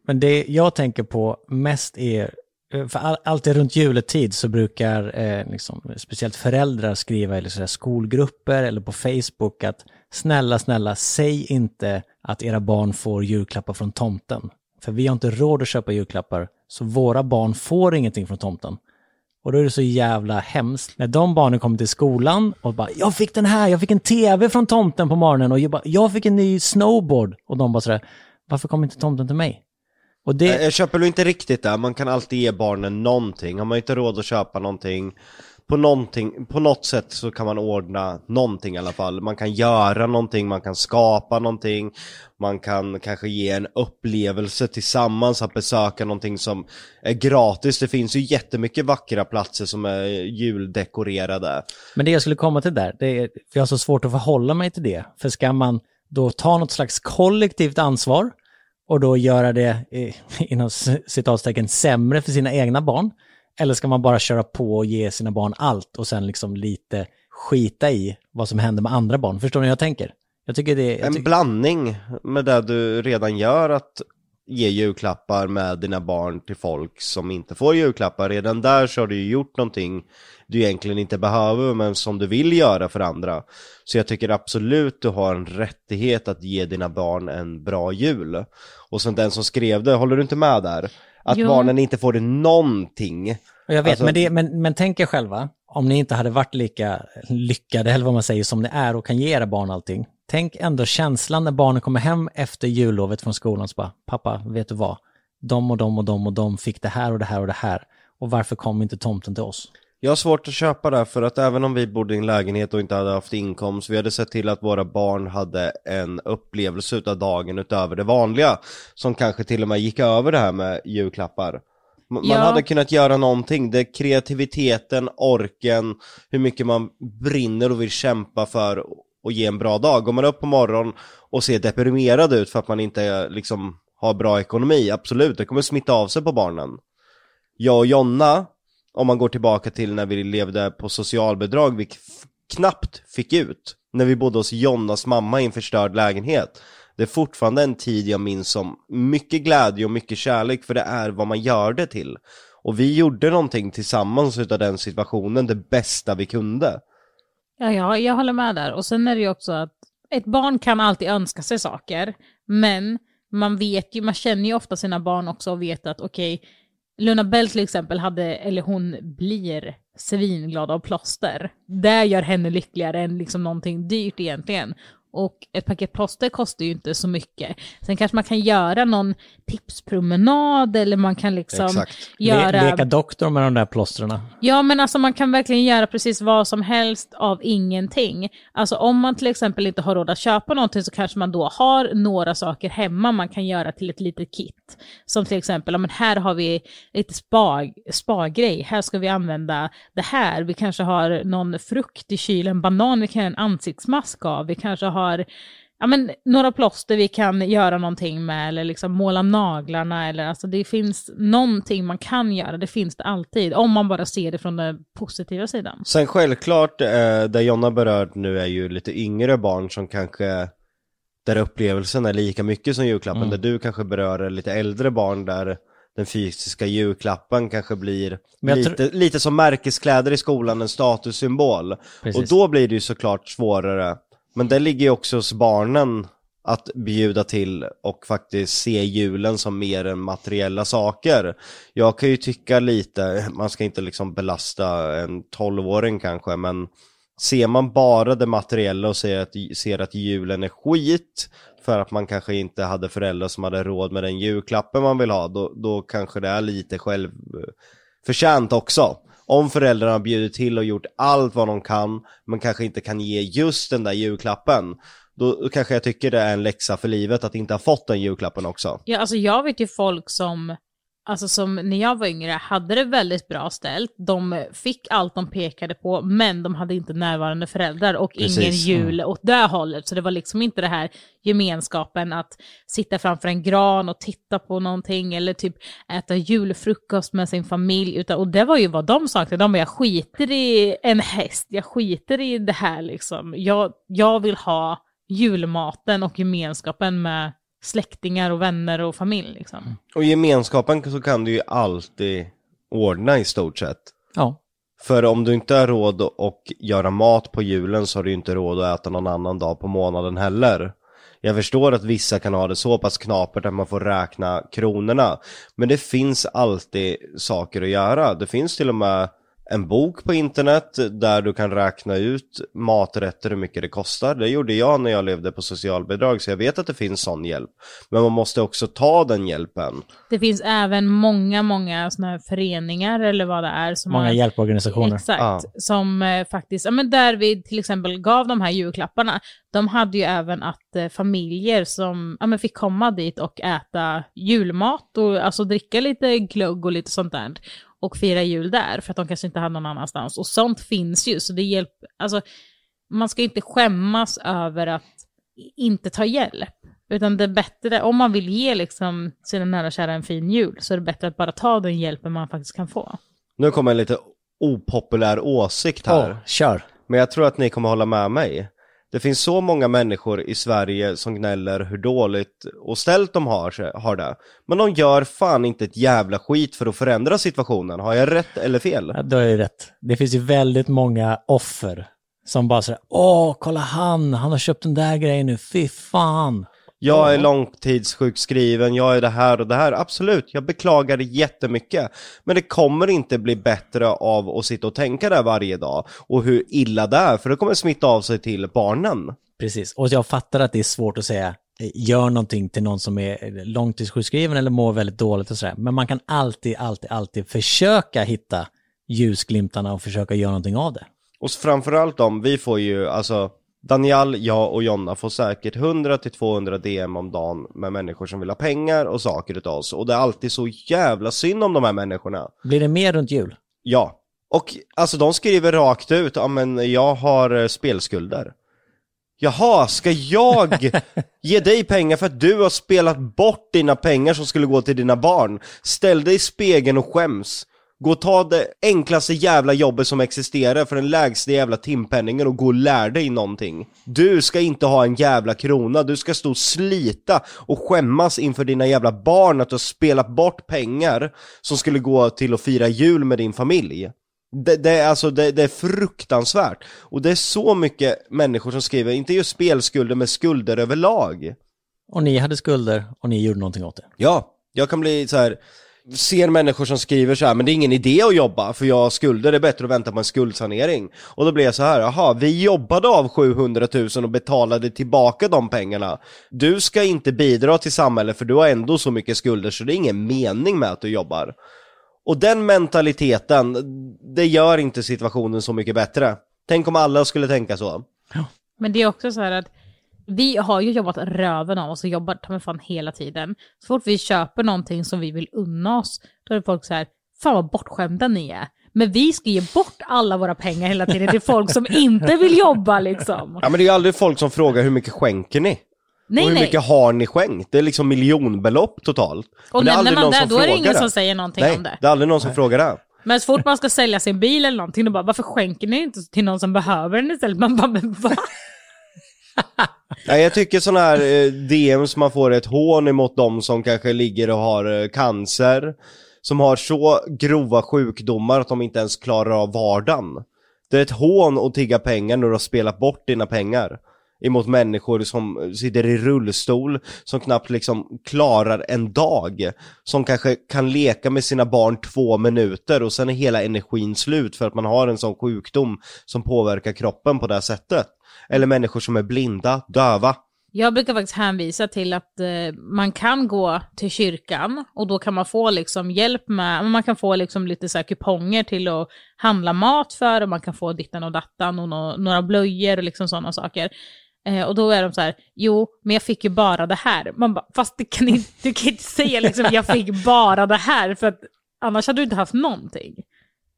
Men det jag tänker på mest är, Eh, för all, alltid runt juletid så brukar eh, liksom, speciellt föräldrar skriva i så skolgrupper eller på Facebook att snälla, snälla, säg inte att era barn får julklappar från tomten. För vi har inte råd att köpa julklappar, så våra barn får ingenting från tomten. Och då är det så jävla hemskt när de barnen kommer till skolan och bara “Jag fick den här, jag fick en TV från tomten på morgonen och jag, bara, jag fick en ny snowboard” och de bara sådär “Varför kom inte tomten till mig?” Och det, Jag köper väl inte riktigt det, man kan alltid ge barnen någonting. Har man inte råd att köpa någonting, på någonting, på något sätt så kan man ordna någonting i alla fall. Man kan göra någonting, man kan skapa någonting, man kan kanske ge en upplevelse tillsammans, att besöka någonting som är gratis. Det finns ju jättemycket vackra platser som är juldekorerade. Men det jag skulle komma till där, det är, för jag har så svårt att förhålla mig till det. För ska man då ta något slags kollektivt ansvar och då göra det inom citatstecken sämre för sina egna barn? Eller ska man bara köra på och ge sina barn allt och sen liksom lite skita i vad som händer med andra barn? Förstår ni hur jag tänker? Jag tycker det... Jag En blandning med det du redan gör att ge julklappar med dina barn till folk som inte får julklappar. Redan där så har du ju gjort någonting du egentligen inte behöver men som du vill göra för andra. Så jag tycker absolut du har en rättighet att ge dina barn en bra jul. Och sen den som skrev det, håller du inte med där? Att Jo. barnen inte får det någonting. Jag vet, Alltså- men, det, men, men tänk er själva, om ni inte hade varit lika lyckade, eller vad man säger, som ni är och kan ge era barn allting. Tänk ändå känslan när barnen kommer hem efter jullovet från skolan och så bara, pappa, vet du vad? De och de och de och de fick det här och det här och det här. Och varför kom inte tomten till oss? Jag har svårt att köpa det för att även om vi bodde i en lägenhet och inte hade haft inkomst, vi hade sett till att våra barn hade en upplevelse utav dagen utöver det vanliga. Som kanske till och med gick över det här med julklappar. Man Ja. hade kunnat göra någonting, det är kreativiteten, orken, hur mycket man brinner och vill kämpa för och ge en bra dag. Går man upp på morgonen och ser deprimerad ut för att man inte liksom har bra ekonomi, absolut, det kommer smitta av sig på barnen. Jag och Jonna, om man går tillbaka till när vi levde på socialbidrag, vi knappt fick ut. När vi bodde hos Jonnas mamma i en förstörd lägenhet. Det är fortfarande en tid jag minns som mycket glädje och mycket kärlek, för det är vad man gör det till. Och vi gjorde någonting tillsammans utav den situationen, det bästa vi kunde. Ja, ja, jag håller med där. Och sen är det ju också att ett barn kan alltid önska sig saker, men man vet ju, man känner ju ofta sina barn också och vet att okej, Luna Bell till exempel hade, eller hon blir svinglad av plåster. Det gör henne lyckligare än liksom någonting dyrt egentligen. Och ett paket plåster kostar ju inte så mycket. Sen kanske man kan göra någon tipspromenad eller man kan liksom Exakt. göra... Le- leka doktor med de där plåstren. Ja, men alltså man kan verkligen göra precis vad som helst av ingenting. Alltså om man till exempel inte har råd att köpa någonting så kanske man då har några saker hemma man kan göra till ett litet kit. Som till exempel, ja, men här har vi lite spa, spa-grej, här ska vi använda det här. Vi kanske har någon frukt i kylen, banan vi kan göra en ansiktsmask av. Vi kanske har ja, men, några plåster vi kan göra någonting med eller liksom måla naglarna eller alltså det finns någonting man kan göra, det finns det alltid, om man bara ser det från den positiva sidan. Sen självklart, eh, det Jonna berört nu är ju lite yngre barn som kanske där upplevelsen är lika mycket som julklappen, Mm. där du kanske berör lite äldre barn där den fysiska julklappen kanske blir lite, lite som märkeskläder i skolan, en statussymbol. Precis. Och då blir det ju såklart svårare. Men det ligger ju också hos barnen att bjuda till och faktiskt se julen som mer än materiella saker. Jag kan ju tycka lite, man ska inte liksom belasta en 12-åring kanske, men ser man bara det materiella och ser att, ser att julen är skit för att man kanske inte hade föräldrar som hade råd med den julklappen man vill ha, då, då kanske det är lite självförtjänt också. Om föräldrarna bjuder bjudit till och gjort allt vad de kan, men kanske inte kan ge just den där julklappen, då, då kanske jag tycker det är en läxa för livet att inte ha fått den julklappen också. Ja, alltså jag vet ju folk som, alltså som när jag var yngre hade det väldigt bra ställt. De fick allt de pekade på, men de hade inte närvarande föräldrar och Precis. ingen jul åt det hållet. Så det var liksom inte det här gemenskapen att sitta framför en gran och titta på någonting eller typ äta julfrukost med sin familj. Utan, och det var ju vad de saknade. De bara, jag skiter i en häst, jag skiter i det här liksom. Jag, jag vill ha julmaten och gemenskapen med släktingar och vänner och familj liksom. Och gemenskapen så kan du ju alltid ordna i stort sett. Ja. För om du inte har råd att göra mat på julen så har du inte råd att äta någon annan dag på månaden heller. Jag förstår att vissa kan ha det så pass knapert att man får räkna kronorna. Men det finns alltid saker att göra. Det finns till och med en bok på internet där du kan räkna ut maträtter hur mycket det kostar. Det gjorde jag när jag levde på socialbidrag så jag vet att det finns sån hjälp. Men man måste också ta den hjälpen. Det finns även många, många såna här föreningar eller vad det är. Som Många har, hjälporganisationer. Exakt, Ja. som eh, faktiskt, ja men där vi till exempel gav de här julklapparna, de hade ju även att eh, familjer som ja, men fick komma dit och äta julmat och alltså dricka lite glögg och lite sånt där och fira jul där för att de kanske inte hade någon annanstans. Och sånt finns ju, så det hjälper, alltså man ska inte skämmas över att inte ta hjälp. Utan det är bättre, om man vill ge liksom sina nära och kära en fin jul, så är det bättre att bara ta den hjälpen man faktiskt kan få. Nu kommer en lite opopulär åsikt här. Åh, kör. Men jag tror att ni kommer hålla med mig. Det finns så många människor i Sverige som gnäller hur dåligt och ställt de har, har det. Men de gör fan inte ett jävla skit för att förändra situationen. Har jag rätt eller fel? Ja, du har ju rätt. Det finns ju väldigt många offer som bara säger åh, kolla han, han har köpt den där grejen nu, fy fan. Jag är långtidssjukskriven, jag är det här och det här. Absolut, jag beklagar det jättemycket. Men det kommer inte bli bättre av att sitta och tänka där varje dag. Och hur illa det är, för det kommer smitta av sig till barnen. Precis, och jag fattar att det är svårt att säga eh, gör någonting till någon som är långtidssjukskriven eller mår väldigt dåligt och sådär. Men man kan alltid, alltid, alltid försöka hitta ljusglimtarna och försöka göra någonting av det. Och framförallt om, vi får ju, alltså Daniel, jag och Jonna får säkert 100-200 DM om dagen med människor som vill ha pengar och saker utav oss. Och det är alltid så jävla synd om de här människorna. Blir det mer runt jul? Ja. Och alltså de skriver rakt ut, ja men jag har eh, spelskulder. Jaha, ska jag ge dig pengar för att du har spelat bort dina pengar som skulle gå till dina barn? Ställ dig i spegeln och skäms. Gå och ta det enklaste jävla jobbet som existerar för den lägsta jävla timpenningen och gå och lär dig någonting. Du ska inte ha en jävla krona, du ska stå och slita och skämmas inför dina jävla barn att du har spelat bort pengar som skulle gå till att fira jul med din familj. Det, det, är alltså, det, det är fruktansvärt. Och det är så mycket människor som skriver, inte just spelskulder, men skulder överlag. Och ni hade skulder och ni gjorde någonting åt det. Ja, jag kan bli så här. Ser människor som skriver så här, men det är ingen idé att jobba för jag har skulder, det är bättre att vänta på en skuldsanering. Och då blir jag så här, jaha, vi jobbade av 700 000 och betalade tillbaka de pengarna. Du ska inte bidra till samhället för du har ändå så mycket skulder så det är ingen mening med att du jobbar. Och den mentaliteten, det gör inte situationen så mycket bättre. Tänk om alla skulle tänka så. Men det är också så här att vi har ju jobbat röven av oss och jobbat ta fan hela tiden. Så fort vi köper någonting som vi vill unna oss, då är det folk så här, fan vad bortskämda ni är. Men vi ska ge bort alla våra pengar hela tiden till folk som inte vill jobba liksom. Ja men det är ju aldrig folk som frågar hur mycket skänker ni? Nej, och hur nej. mycket har ni skänkt? Det är liksom miljonbelopp totalt. Och Men det är nämner aldrig man någon det, som då är det frågar ingen som säger någonting Nej, om det. det är aldrig någon som frågar det. Men så fort man ska sälja sin bil eller någonting, då bara, varför skänker ni inte till någon som behöver den istället? Man bara, men va? Nej, jag tycker sådana här eh, DMs man får ett hån emot de som kanske ligger och har eh, cancer, som har så grova sjukdomar att de inte ens klarar av vardagen. Det är ett hån att tigga pengar när du har spelat bort dina pengar. Emot människor som sitter i rullstol, som knappt liksom klarar en dag. Som kanske kan leka med sina barn två minuter och sen är hela energin slut för att man har en sån sjukdom som påverkar kroppen på det här sättet. Eller människor som är blinda, döva. Jag brukar faktiskt hänvisa till att eh, man kan gå till kyrkan och då kan man få liksom hjälp med, man kan få liksom lite så här kuponger till att handla mat för och man kan få ditten och dattan och några blöjor och liksom sådana saker. Eh, och då är de så här, jo, men jag fick ju bara det här. Man bara, fast det kan inte, du kan inte säga liksom, jag fick bara det här, för att annars hade du inte haft någonting.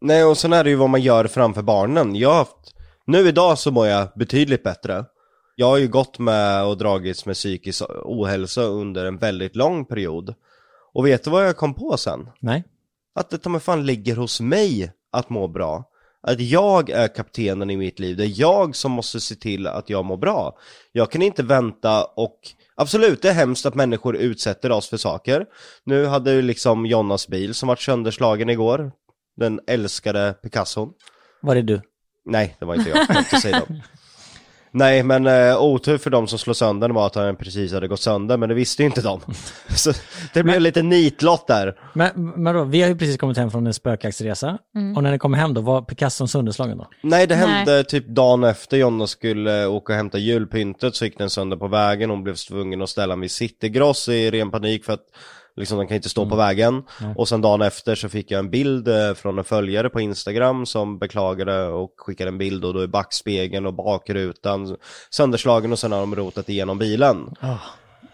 Nej, och sen är det ju vad man gör framför barnen. Jag har haft, nu idag så mår jag betydligt bättre. Jag har ju gått med och dragits med psykisk ohälsa under en väldigt lång period. Och vet du vad jag kom på sen? Nej? Att det ta mig fan ligger hos mig att må bra. Att jag är kaptenen i mitt liv, det är jag som måste se till att jag mår bra. Jag kan inte vänta och Absolut, det är hemskt att människor utsätter oss för saker. Nu hade ju liksom Jonas bil som vart sönderslagen igår. Den älskade Picasson. Var är du? Nej, det var inte jag, jag ska säga. Nej men eh, otur för de som slår sönder den var att den precis hade gått sönder men det visste ju inte de. Så det blev lite nitlott där. Men, men då, vi har ju precis kommit hem från en spökjaktsresa. Och när ni kom hem då, var Picasson sönderslagen då? Nej det Nej. hände typ dagen efter Jonna skulle eh, åka och hämta julpyntet så gick den sönder på vägen. Hon blev tvungen att ställa den vid Citygross i ren panik för att liksom den kan inte stå på vägen. Och sen dagen efter så fick jag en bild eh, från en följare på Instagram som beklagade och skickade en bild och då är backspegeln och bakrutan sönderslagen och sen har de rotat igenom bilen.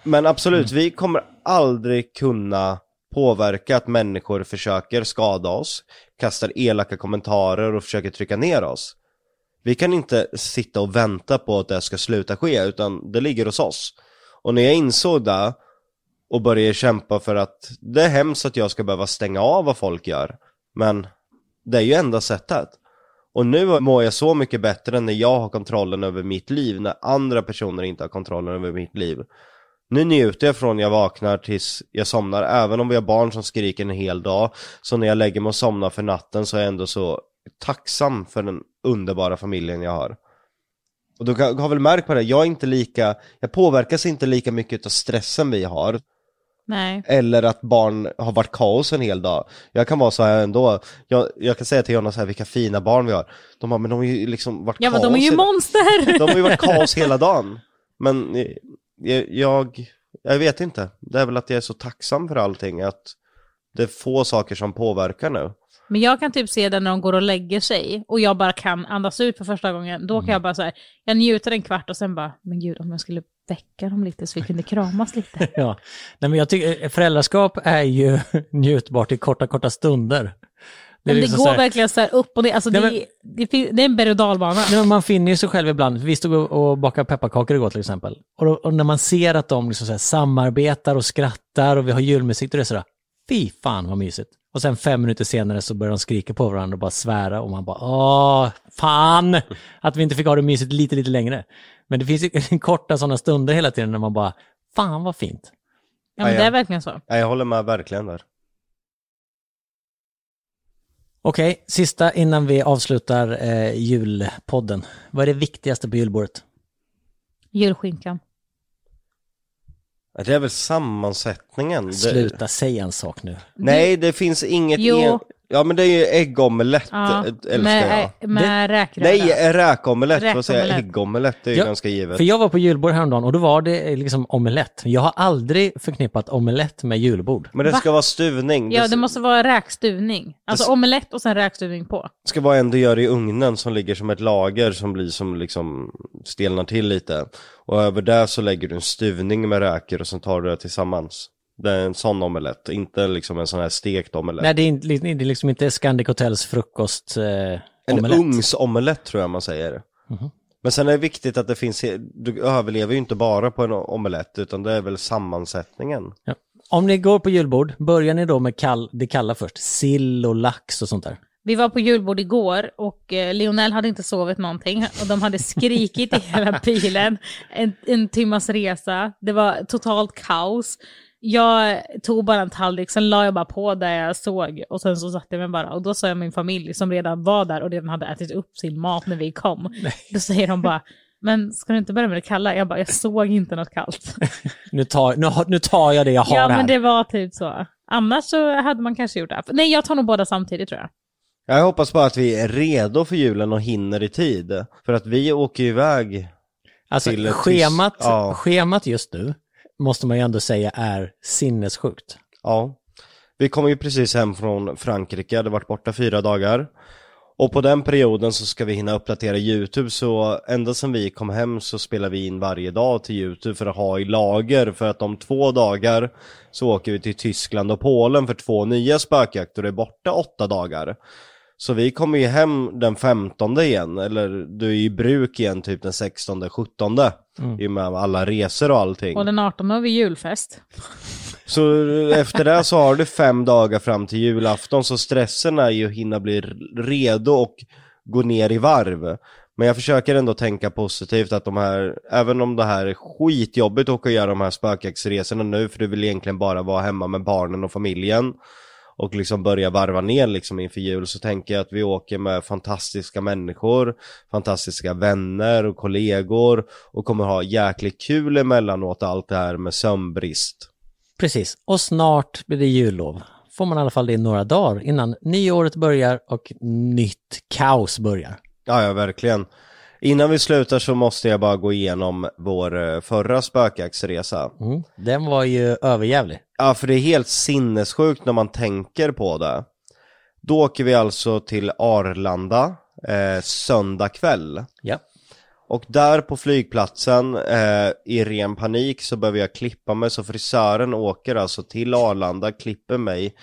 Men absolut, vi kommer aldrig kunna påverka att människor försöker skada oss, kastar elaka kommentarer och försöker trycka ner oss. Vi kan inte sitta och vänta på att det ska sluta ske, utan det ligger hos oss. Och när jag insåg det och börjar kämpa för att det är hemskt att jag ska behöva stänga av vad folk gör, men det är ju enda sättet. Och nu mår jag så mycket bättre när jag har kontrollen över mitt liv, när andra personer inte har kontrollen över mitt liv. Nu njuter jag från jag vaknar tills jag somnar, även om vi har barn som skriker en hel dag. Så när jag lägger mig och somnar för natten så är jag ändå så tacksam för den underbara familjen jag har. Och du har har väl märkt på det, jag är inte lika, jag påverkas inte lika mycket av stressen vi har. Nej. Eller att barn har varit kaos en hel dag. Jag kan vara så här ändå. Jag, jag kan säga till Jonna så här, vilka fina barn vi har. De bara, men de har ju liksom varit Ja men kaos. de är ju hela- monster! de har ju varit kaos hela dagen. Men eh, jag, jag, jag vet inte. Det är väl att jag är så tacksam för allting. Att det är få saker som påverkar nu. Men jag kan typ se det när de går och lägger sig och jag bara kan andas ut för första gången. Då kan jag bara så här, jag njuter en kvart och sen bara, men gud om jag skulle väcka dem lite så vi kunde kramas lite. Ja, nej men jag tycker föräldraskap är ju njutbart i korta, korta stunder. Det, är Men det liksom går så här- verkligen så här upp och ner, alltså Nej, det, men- det, det är en berg och dalbana. Nej, men man finner ju sig själv ibland. Vi stod och- och bakade pepparkakor igår till exempel. Och, då, och när man ser att de liksom samarbetar och skrattar och vi har julmusik, är det sådär, fy fan vad mysigt. Och sen fem minuter senare så börjar de skrika på varandra och bara svära och man bara, åh, fan att vi inte fick ha det mysigt lite, lite längre. Men det finns ju korta sådana stunder hela tiden när man bara, fan vad fint. Ja men det är verkligen så. Ja, jag håller med verkligen där. Okej, sista innan vi avslutar eh, julpodden. Vad är det viktigaste på julbordet? Julskinkan. Det är väl sammansättningen. Det, Sluta säga en sak nu. nej, det finns inget... Jo. Ja, men det är ju äggomelett, Ja, älskar med, jag. med räkröra. Nej, räkomelett. Vad säger jag? Räkomelett. Äggomelett, det är ju Ja, ganska givet. För jag var på julbord häromdagen och då var det eh, liksom omelett. Jag har aldrig förknippat omelett med julbord. Men det Va? ska vara stuvning. Ja, det måste vara räkstuvning. Alltså Det- omelett och sen räkstuvning på. ska vara en du gör i ugnen som ligger som ett lager som blir som liksom stelnar till lite. Och över det så lägger du en stuvning med räkor och sen tar du det tillsammans. Det är en sån omelett, inte liksom en sån här stekt omelett. Nej, det är, inte- det är liksom inte Scandic Hotels frukost eh, en omelett. ugnsomelett tror jag man säger. Mhm. Men sen är det viktigt att det finns, du överlever ju inte bara på en omelett utan det är väl sammansättningen. Ja. Om ni går på julbord, börjar ni då med kall, det kalla först? Sill och lax och sånt där. Vi var på julbord igår och eh, Lionel hade inte sovit någonting och de hade skrikit i hela bilen. En, en timmas resa. Det var totalt kaos. Jag tog bara en tallrik, sen la jag bara på där jag såg och sen så satte jag mig bara och då sa jag min familj som redan var där och redan hade ätit upp sin mat när vi kom. Då säger de bara, men ska du inte börja med det kalla? Jag bara, jag såg inte något kallt. Nu tar, nu, nu tar jag det jag har ja här. men det var typ så. Annars så hade man kanske gjort det. Nej jag tar nog båda samtidigt tror jag. Jag hoppas bara att vi är redo för julen och hinner i tid. För att vi åker iväg. Alltså schemat, tyst- ja. schemat just nu måste man ju ändå säga är sinnessjukt. Ja. Vi kom ju precis hem från Frankrike, hade varit borta fyra dagar. Och på den perioden så ska vi hinna uppdatera YouTube så ända sedan vi kom hem så spelar vi in varje dag till YouTube för att ha i lager för att om två dagar så åker vi till Tyskland och Polen för två nya spökjakter och är borta åtta dagar. Så vi kommer ju hem den 15 igen, eller du är i bruk igen typ den 16, 17 i och med alla resor och allting. Och den 18 har vi julfest. Så efter det så har du fem dagar fram till julafton så stressen är ju att hinna bli redo och gå ner i varv. Men jag försöker ändå tänka positivt att de här, även om det här är skitjobbigt att åka och göra de här spökjaktsresorna nu för du vill egentligen bara vara hemma med barnen och familjen. Och liksom börja varva ner liksom inför jul så tänker jag att vi åker med fantastiska människor, fantastiska vänner och kollegor och kommer ha jäkligt kul emellanåt allt det här med sömnbrist. Precis, och snart blir det jullov. Får man i alla fall det i några dagar innan nyåret börjar och nytt kaos börjar. Ja, ja, verkligen. Innan vi slutar så måste jag bara gå igenom vår eh, förra spökjaktsresa. Mm. Den var ju överjävlig. Ja, för det är helt sinnessjukt när man tänker på det. Då åker vi alltså till Arlanda eh, söndag kväll. Ja. Och där på flygplatsen, eh, i ren panik, så behöver jag klippa mig, så frisören åker alltså till Arlanda, klipper mig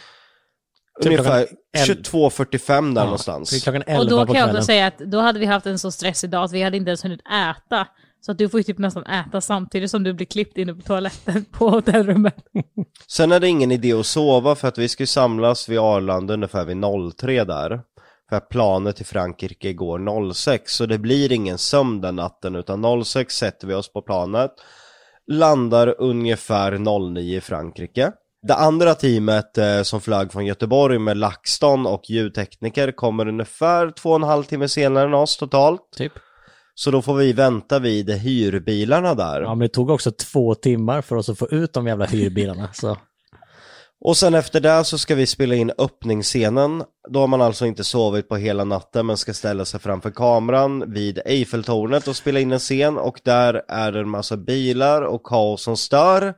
Typ ungefär klockan 22.45 där Ja, någonstans. det är klockan 11 Och då kan jag också säga att då hade vi haft en så stressig dag att vi hade inte ens hunnit äta. Så att du får ju typ nästan äta samtidigt som du blir klippt inne på toaletten på hotellrummet. Sen är det ingen idé att sova för att vi ska ju samlas vid Arlanda ungefär vid 03 där. För att planet till Frankrike går 06, så det blir ingen sömn den natten utan 06 sätter vi oss på planet. Landar ungefär 09 i Frankrike. Det andra teamet eh, som flög från Göteborg med LaxTon och ljudtekniker kommer ungefär två och en halv timme senare än oss totalt. Typ. Så då får vi vänta vid hyrbilarna där. Ja, men det tog också två timmar för oss att få ut de jävla hyrbilarna. Så Och sen efter det så ska vi spela in öppningsscenen. Då har man alltså inte sovit på hela natten men ska ställa sig framför kameran vid Eiffeltornet och spela in en scen och där är det en massa bilar och kaos som stör.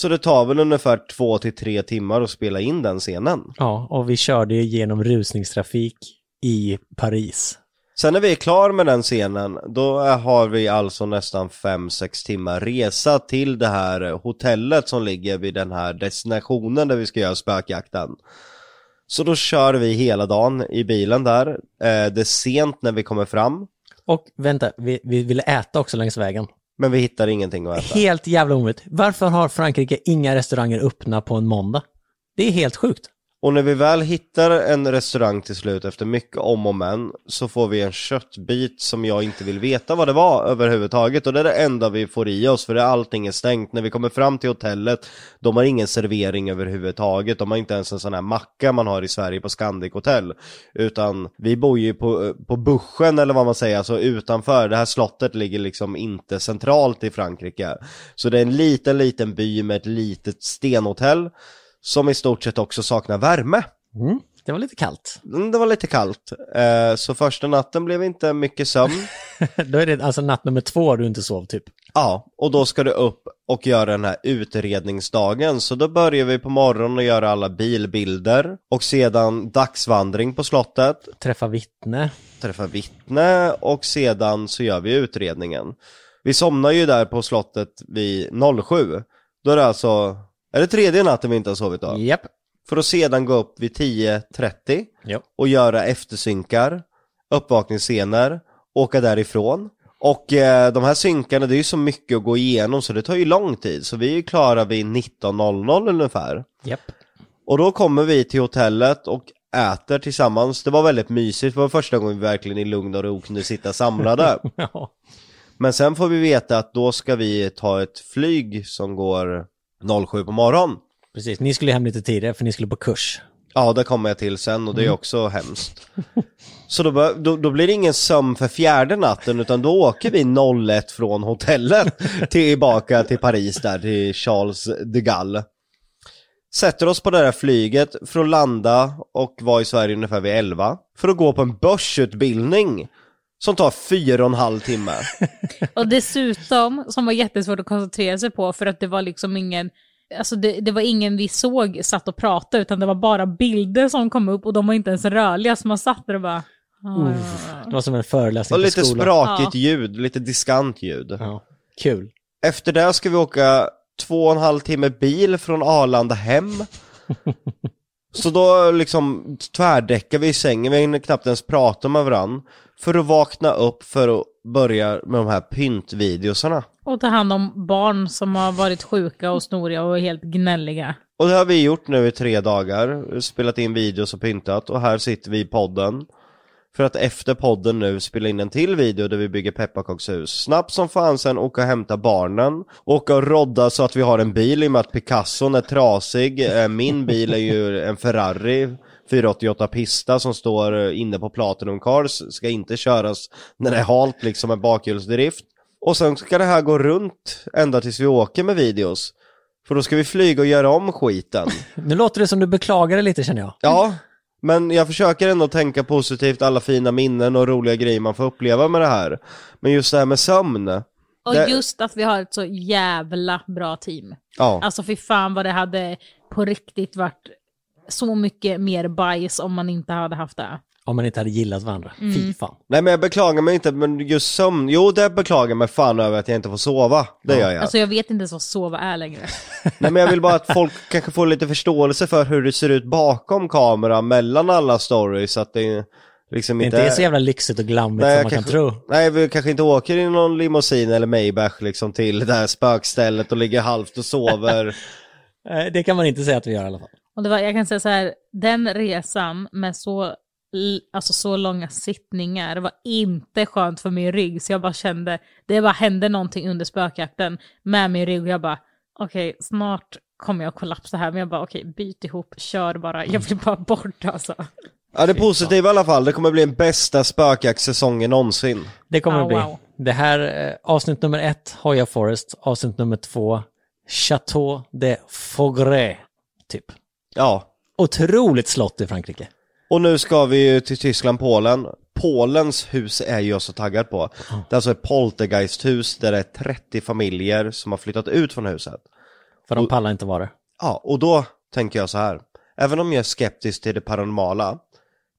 Så det tar väl ungefär två till tre timmar att spela in den scenen. ja, och vi körde ju genom rusningstrafik i Paris. Sen när vi är klar med den scenen, då har vi alltså nästan 5-6 timmar resa till det här hotellet som ligger vid den här destinationen där vi ska göra spökjakten. Så då kör vi hela dagen i bilen där. Eh, det är sent när vi kommer fram, Och vänta, vi, vi ville äta också längs vägen men vi hittar ingenting att äta. Helt jävla omöjligt. Varför har Frankrike inga restauranger öppna på en måndag? Det är helt sjukt. Och när vi väl hittar en restaurang till slut efter mycket om och men så får vi en köttbit som jag inte vill veta vad det var överhuvudtaget och det är det enda vi får i oss för det allting är stängt. När vi kommer fram till hotellet, de har ingen servering överhuvudtaget, de har inte ens en sån här macka man har i Sverige på Scandic Hotel. Utan vi bor ju på, på Buschen eller vad man säger, alltså utanför. Det här slottet ligger liksom inte centralt i Frankrike. Så det är en liten, liten by med ett litet stenhotell som i stort sett också saknar värme. Mm, det var lite kallt. Mm, Det var lite kallt, eh, så första natten blev inte mycket sömn. Då är det alltså natt nummer två du inte sov typ. ja, och då ska du upp och göra den här utredningsdagen, så då börjar vi på morgonen och göra alla bilbilder och sedan dagsvandring på slottet, Träffa vittne. träffa vittne och sedan så gör vi utredningen. Vi somnar ju där på slottet vid 07, då är det alltså, är det tredje natten vi inte har sovit då? Japp. För att sedan gå upp vid 10.30 Ja. och göra eftersynkar, uppvakningsscener, åka därifrån. Och eh, de här synkarna, det är ju så mycket att gå igenom så det tar ju lång tid. Så vi är ju klara vid 19.00 ungefär. Japp. Och då kommer vi till hotellet och äter tillsammans. Det var väldigt mysigt, det var första gången vi verkligen i lugn och ro kunde sitta samlade. Ja. Men sen får vi veta att då ska vi ta ett flyg som går 07 på morgonen. Precis, ni skulle hem lite tidigare för ni skulle på kurs. Ja, det kommer jag till sen och det är också hemskt. Så då, bör- då, då blir det ingen sömn för fjärde natten utan då åker vi 01 från hotellet tillbaka till Paris där, till Charles de Gaulle. Sätter oss på det där flyget för att landa och vara i Sverige ungefär vid 11. För att gå på en börsutbildning som tar fyra och en halv timme. Och dessutom, som var jättesvårt att koncentrera sig på för att det var liksom ingen, alltså det, det var ingen vi såg satt och pratade utan det var bara bilder som kom upp och de var inte ens rörliga så man satt där och bara... "Ah." Det var som en föreläsning Och lite skolan. sprakigt Ja. ljud, lite diskant ljud. Ja, kul. Efter det ska vi åka två och en halv timme bil från Arlanda hem. Så då liksom tvärdäckar vi i sängen, vi hinner knappt ens prata med varandra. För att vakna upp för att börja med de här pyntvideosarna. Och ta hand om barn som har varit sjuka och snoriga och helt gnälliga. Och det har vi gjort nu i tre dagar, spelat in videos och pyntat och här sitter vi i podden. För att efter podden nu spela in en till video där vi bygger pepparkakshus. Snabbt som fan sen åka och hämta barnen, åka och rodda så att vi har en bil i och med att Picasson är trasig, Eh, min bil är ju en Ferrari 488 Pista som står inne på Platinum Cars, ska inte köras när det är halt liksom med bakhjulsdrift. Och sen ska det här gå runt ända tills vi åker med videos. För då ska vi flyga och göra om skiten. Nu låter det som du beklagar det lite känner jag. Ja, men jag försöker ändå tänka positivt, alla fina minnen och roliga grejer man får uppleva med det här. Men just det här med sömn. Och Det- just att vi har ett så jävla bra team. Ja, Alltså fy fan vad det hade på riktigt varit så mycket mer bajs om man inte hade haft det. Om man inte hade gillat varandra. Mm. Fy fan. nej men jag beklagar mig inte, men just sömn, jo det beklagar jag mig fan över att jag inte får sova. Det gör jag. Alltså jag vet inte ens vad sova är längre. Nej men jag vill bara att folk kanske får lite förståelse för hur det ser ut bakom kameran, mellan alla stories, så att det liksom Det är inte inte så jävla lyxigt och glammigt som jag man kanske, kan tro. Nej, vi kanske inte åker i någon limousin eller Maybach liksom till det här spökstället och ligger halvt och sover. Det kan man inte säga att vi gör i alla fall. Och det var, jag kan säga så här, den resan med så, alltså så långa sittningar var inte skönt för min rygg. Så jag bara kände, det bara hände någonting under spökjakten med min rygg och jag bara, okej snart kommer jag kollapsa här. Men jag bara, okej byt ihop, kör bara, jag vill bara bort alltså. Ja, det är positivt i alla fall. Det kommer bli den bästa spökjaktssäsongen någonsin. Det kommer Ah, det bli. wow. Det här, eh, avsnitt nummer ett, Hoya Forest. Avsnitt nummer två, Chateau de Fogre, typ. Ja. Otroligt slott i Frankrike. Och nu ska vi ju till Tyskland, Polen. Polens hus är jag så taggad på. Det är alltså ett poltergeisthus där det är 30 familjer som har flyttat ut från huset. För de pallar inte vara där. Ja, och då tänker jag så här. Även om jag är skeptisk till det paranormala,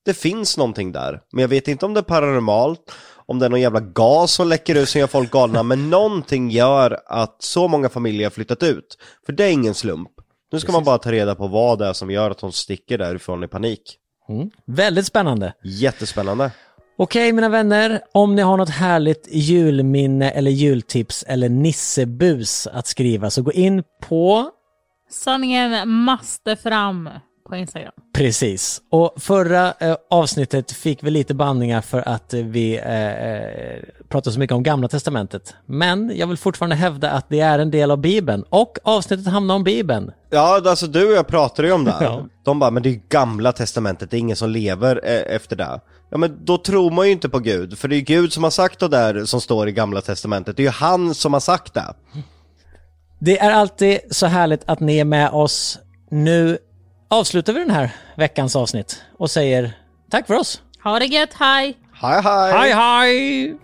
det finns någonting där. Men jag vet inte om det är paranormalt, om det är någon jävla gas som läcker ut som gör folk galna, men någonting gör att så många familjer har flyttat ut. För det är ingen slump. Nu ska man bara ta reda på vad det är som gör att de sticker därifrån i panik. Mm. Väldigt spännande. Jättespännande. Okej mina vänner, om ni har något härligt julminne eller jultips eller nissebus att skriva så gå in på Sanningen måste fram på Instagram. Precis. Och förra eh, avsnittet fick vi lite bandningar för att eh, vi eh, eh, pratade så mycket om Gamla Testamentet. Men jag vill fortfarande hävda att det är en del av Bibeln. Och avsnittet hamnar om Bibeln. Ja, alltså du och jag pratade ju om det här. Ja. De bara, men det är ju gamla testamentet, det är ingen som lever eh, efter det. Ja men då tror man ju inte på Gud, för det är ju Gud som har sagt det där som står i gamla testamentet, det är ju han som har sagt det. Det är alltid så härligt att ni är med oss. Nu avslutar vi den här veckans avsnitt och säger tack för oss. Ha det gött, hej! Hej hej! Hej hej!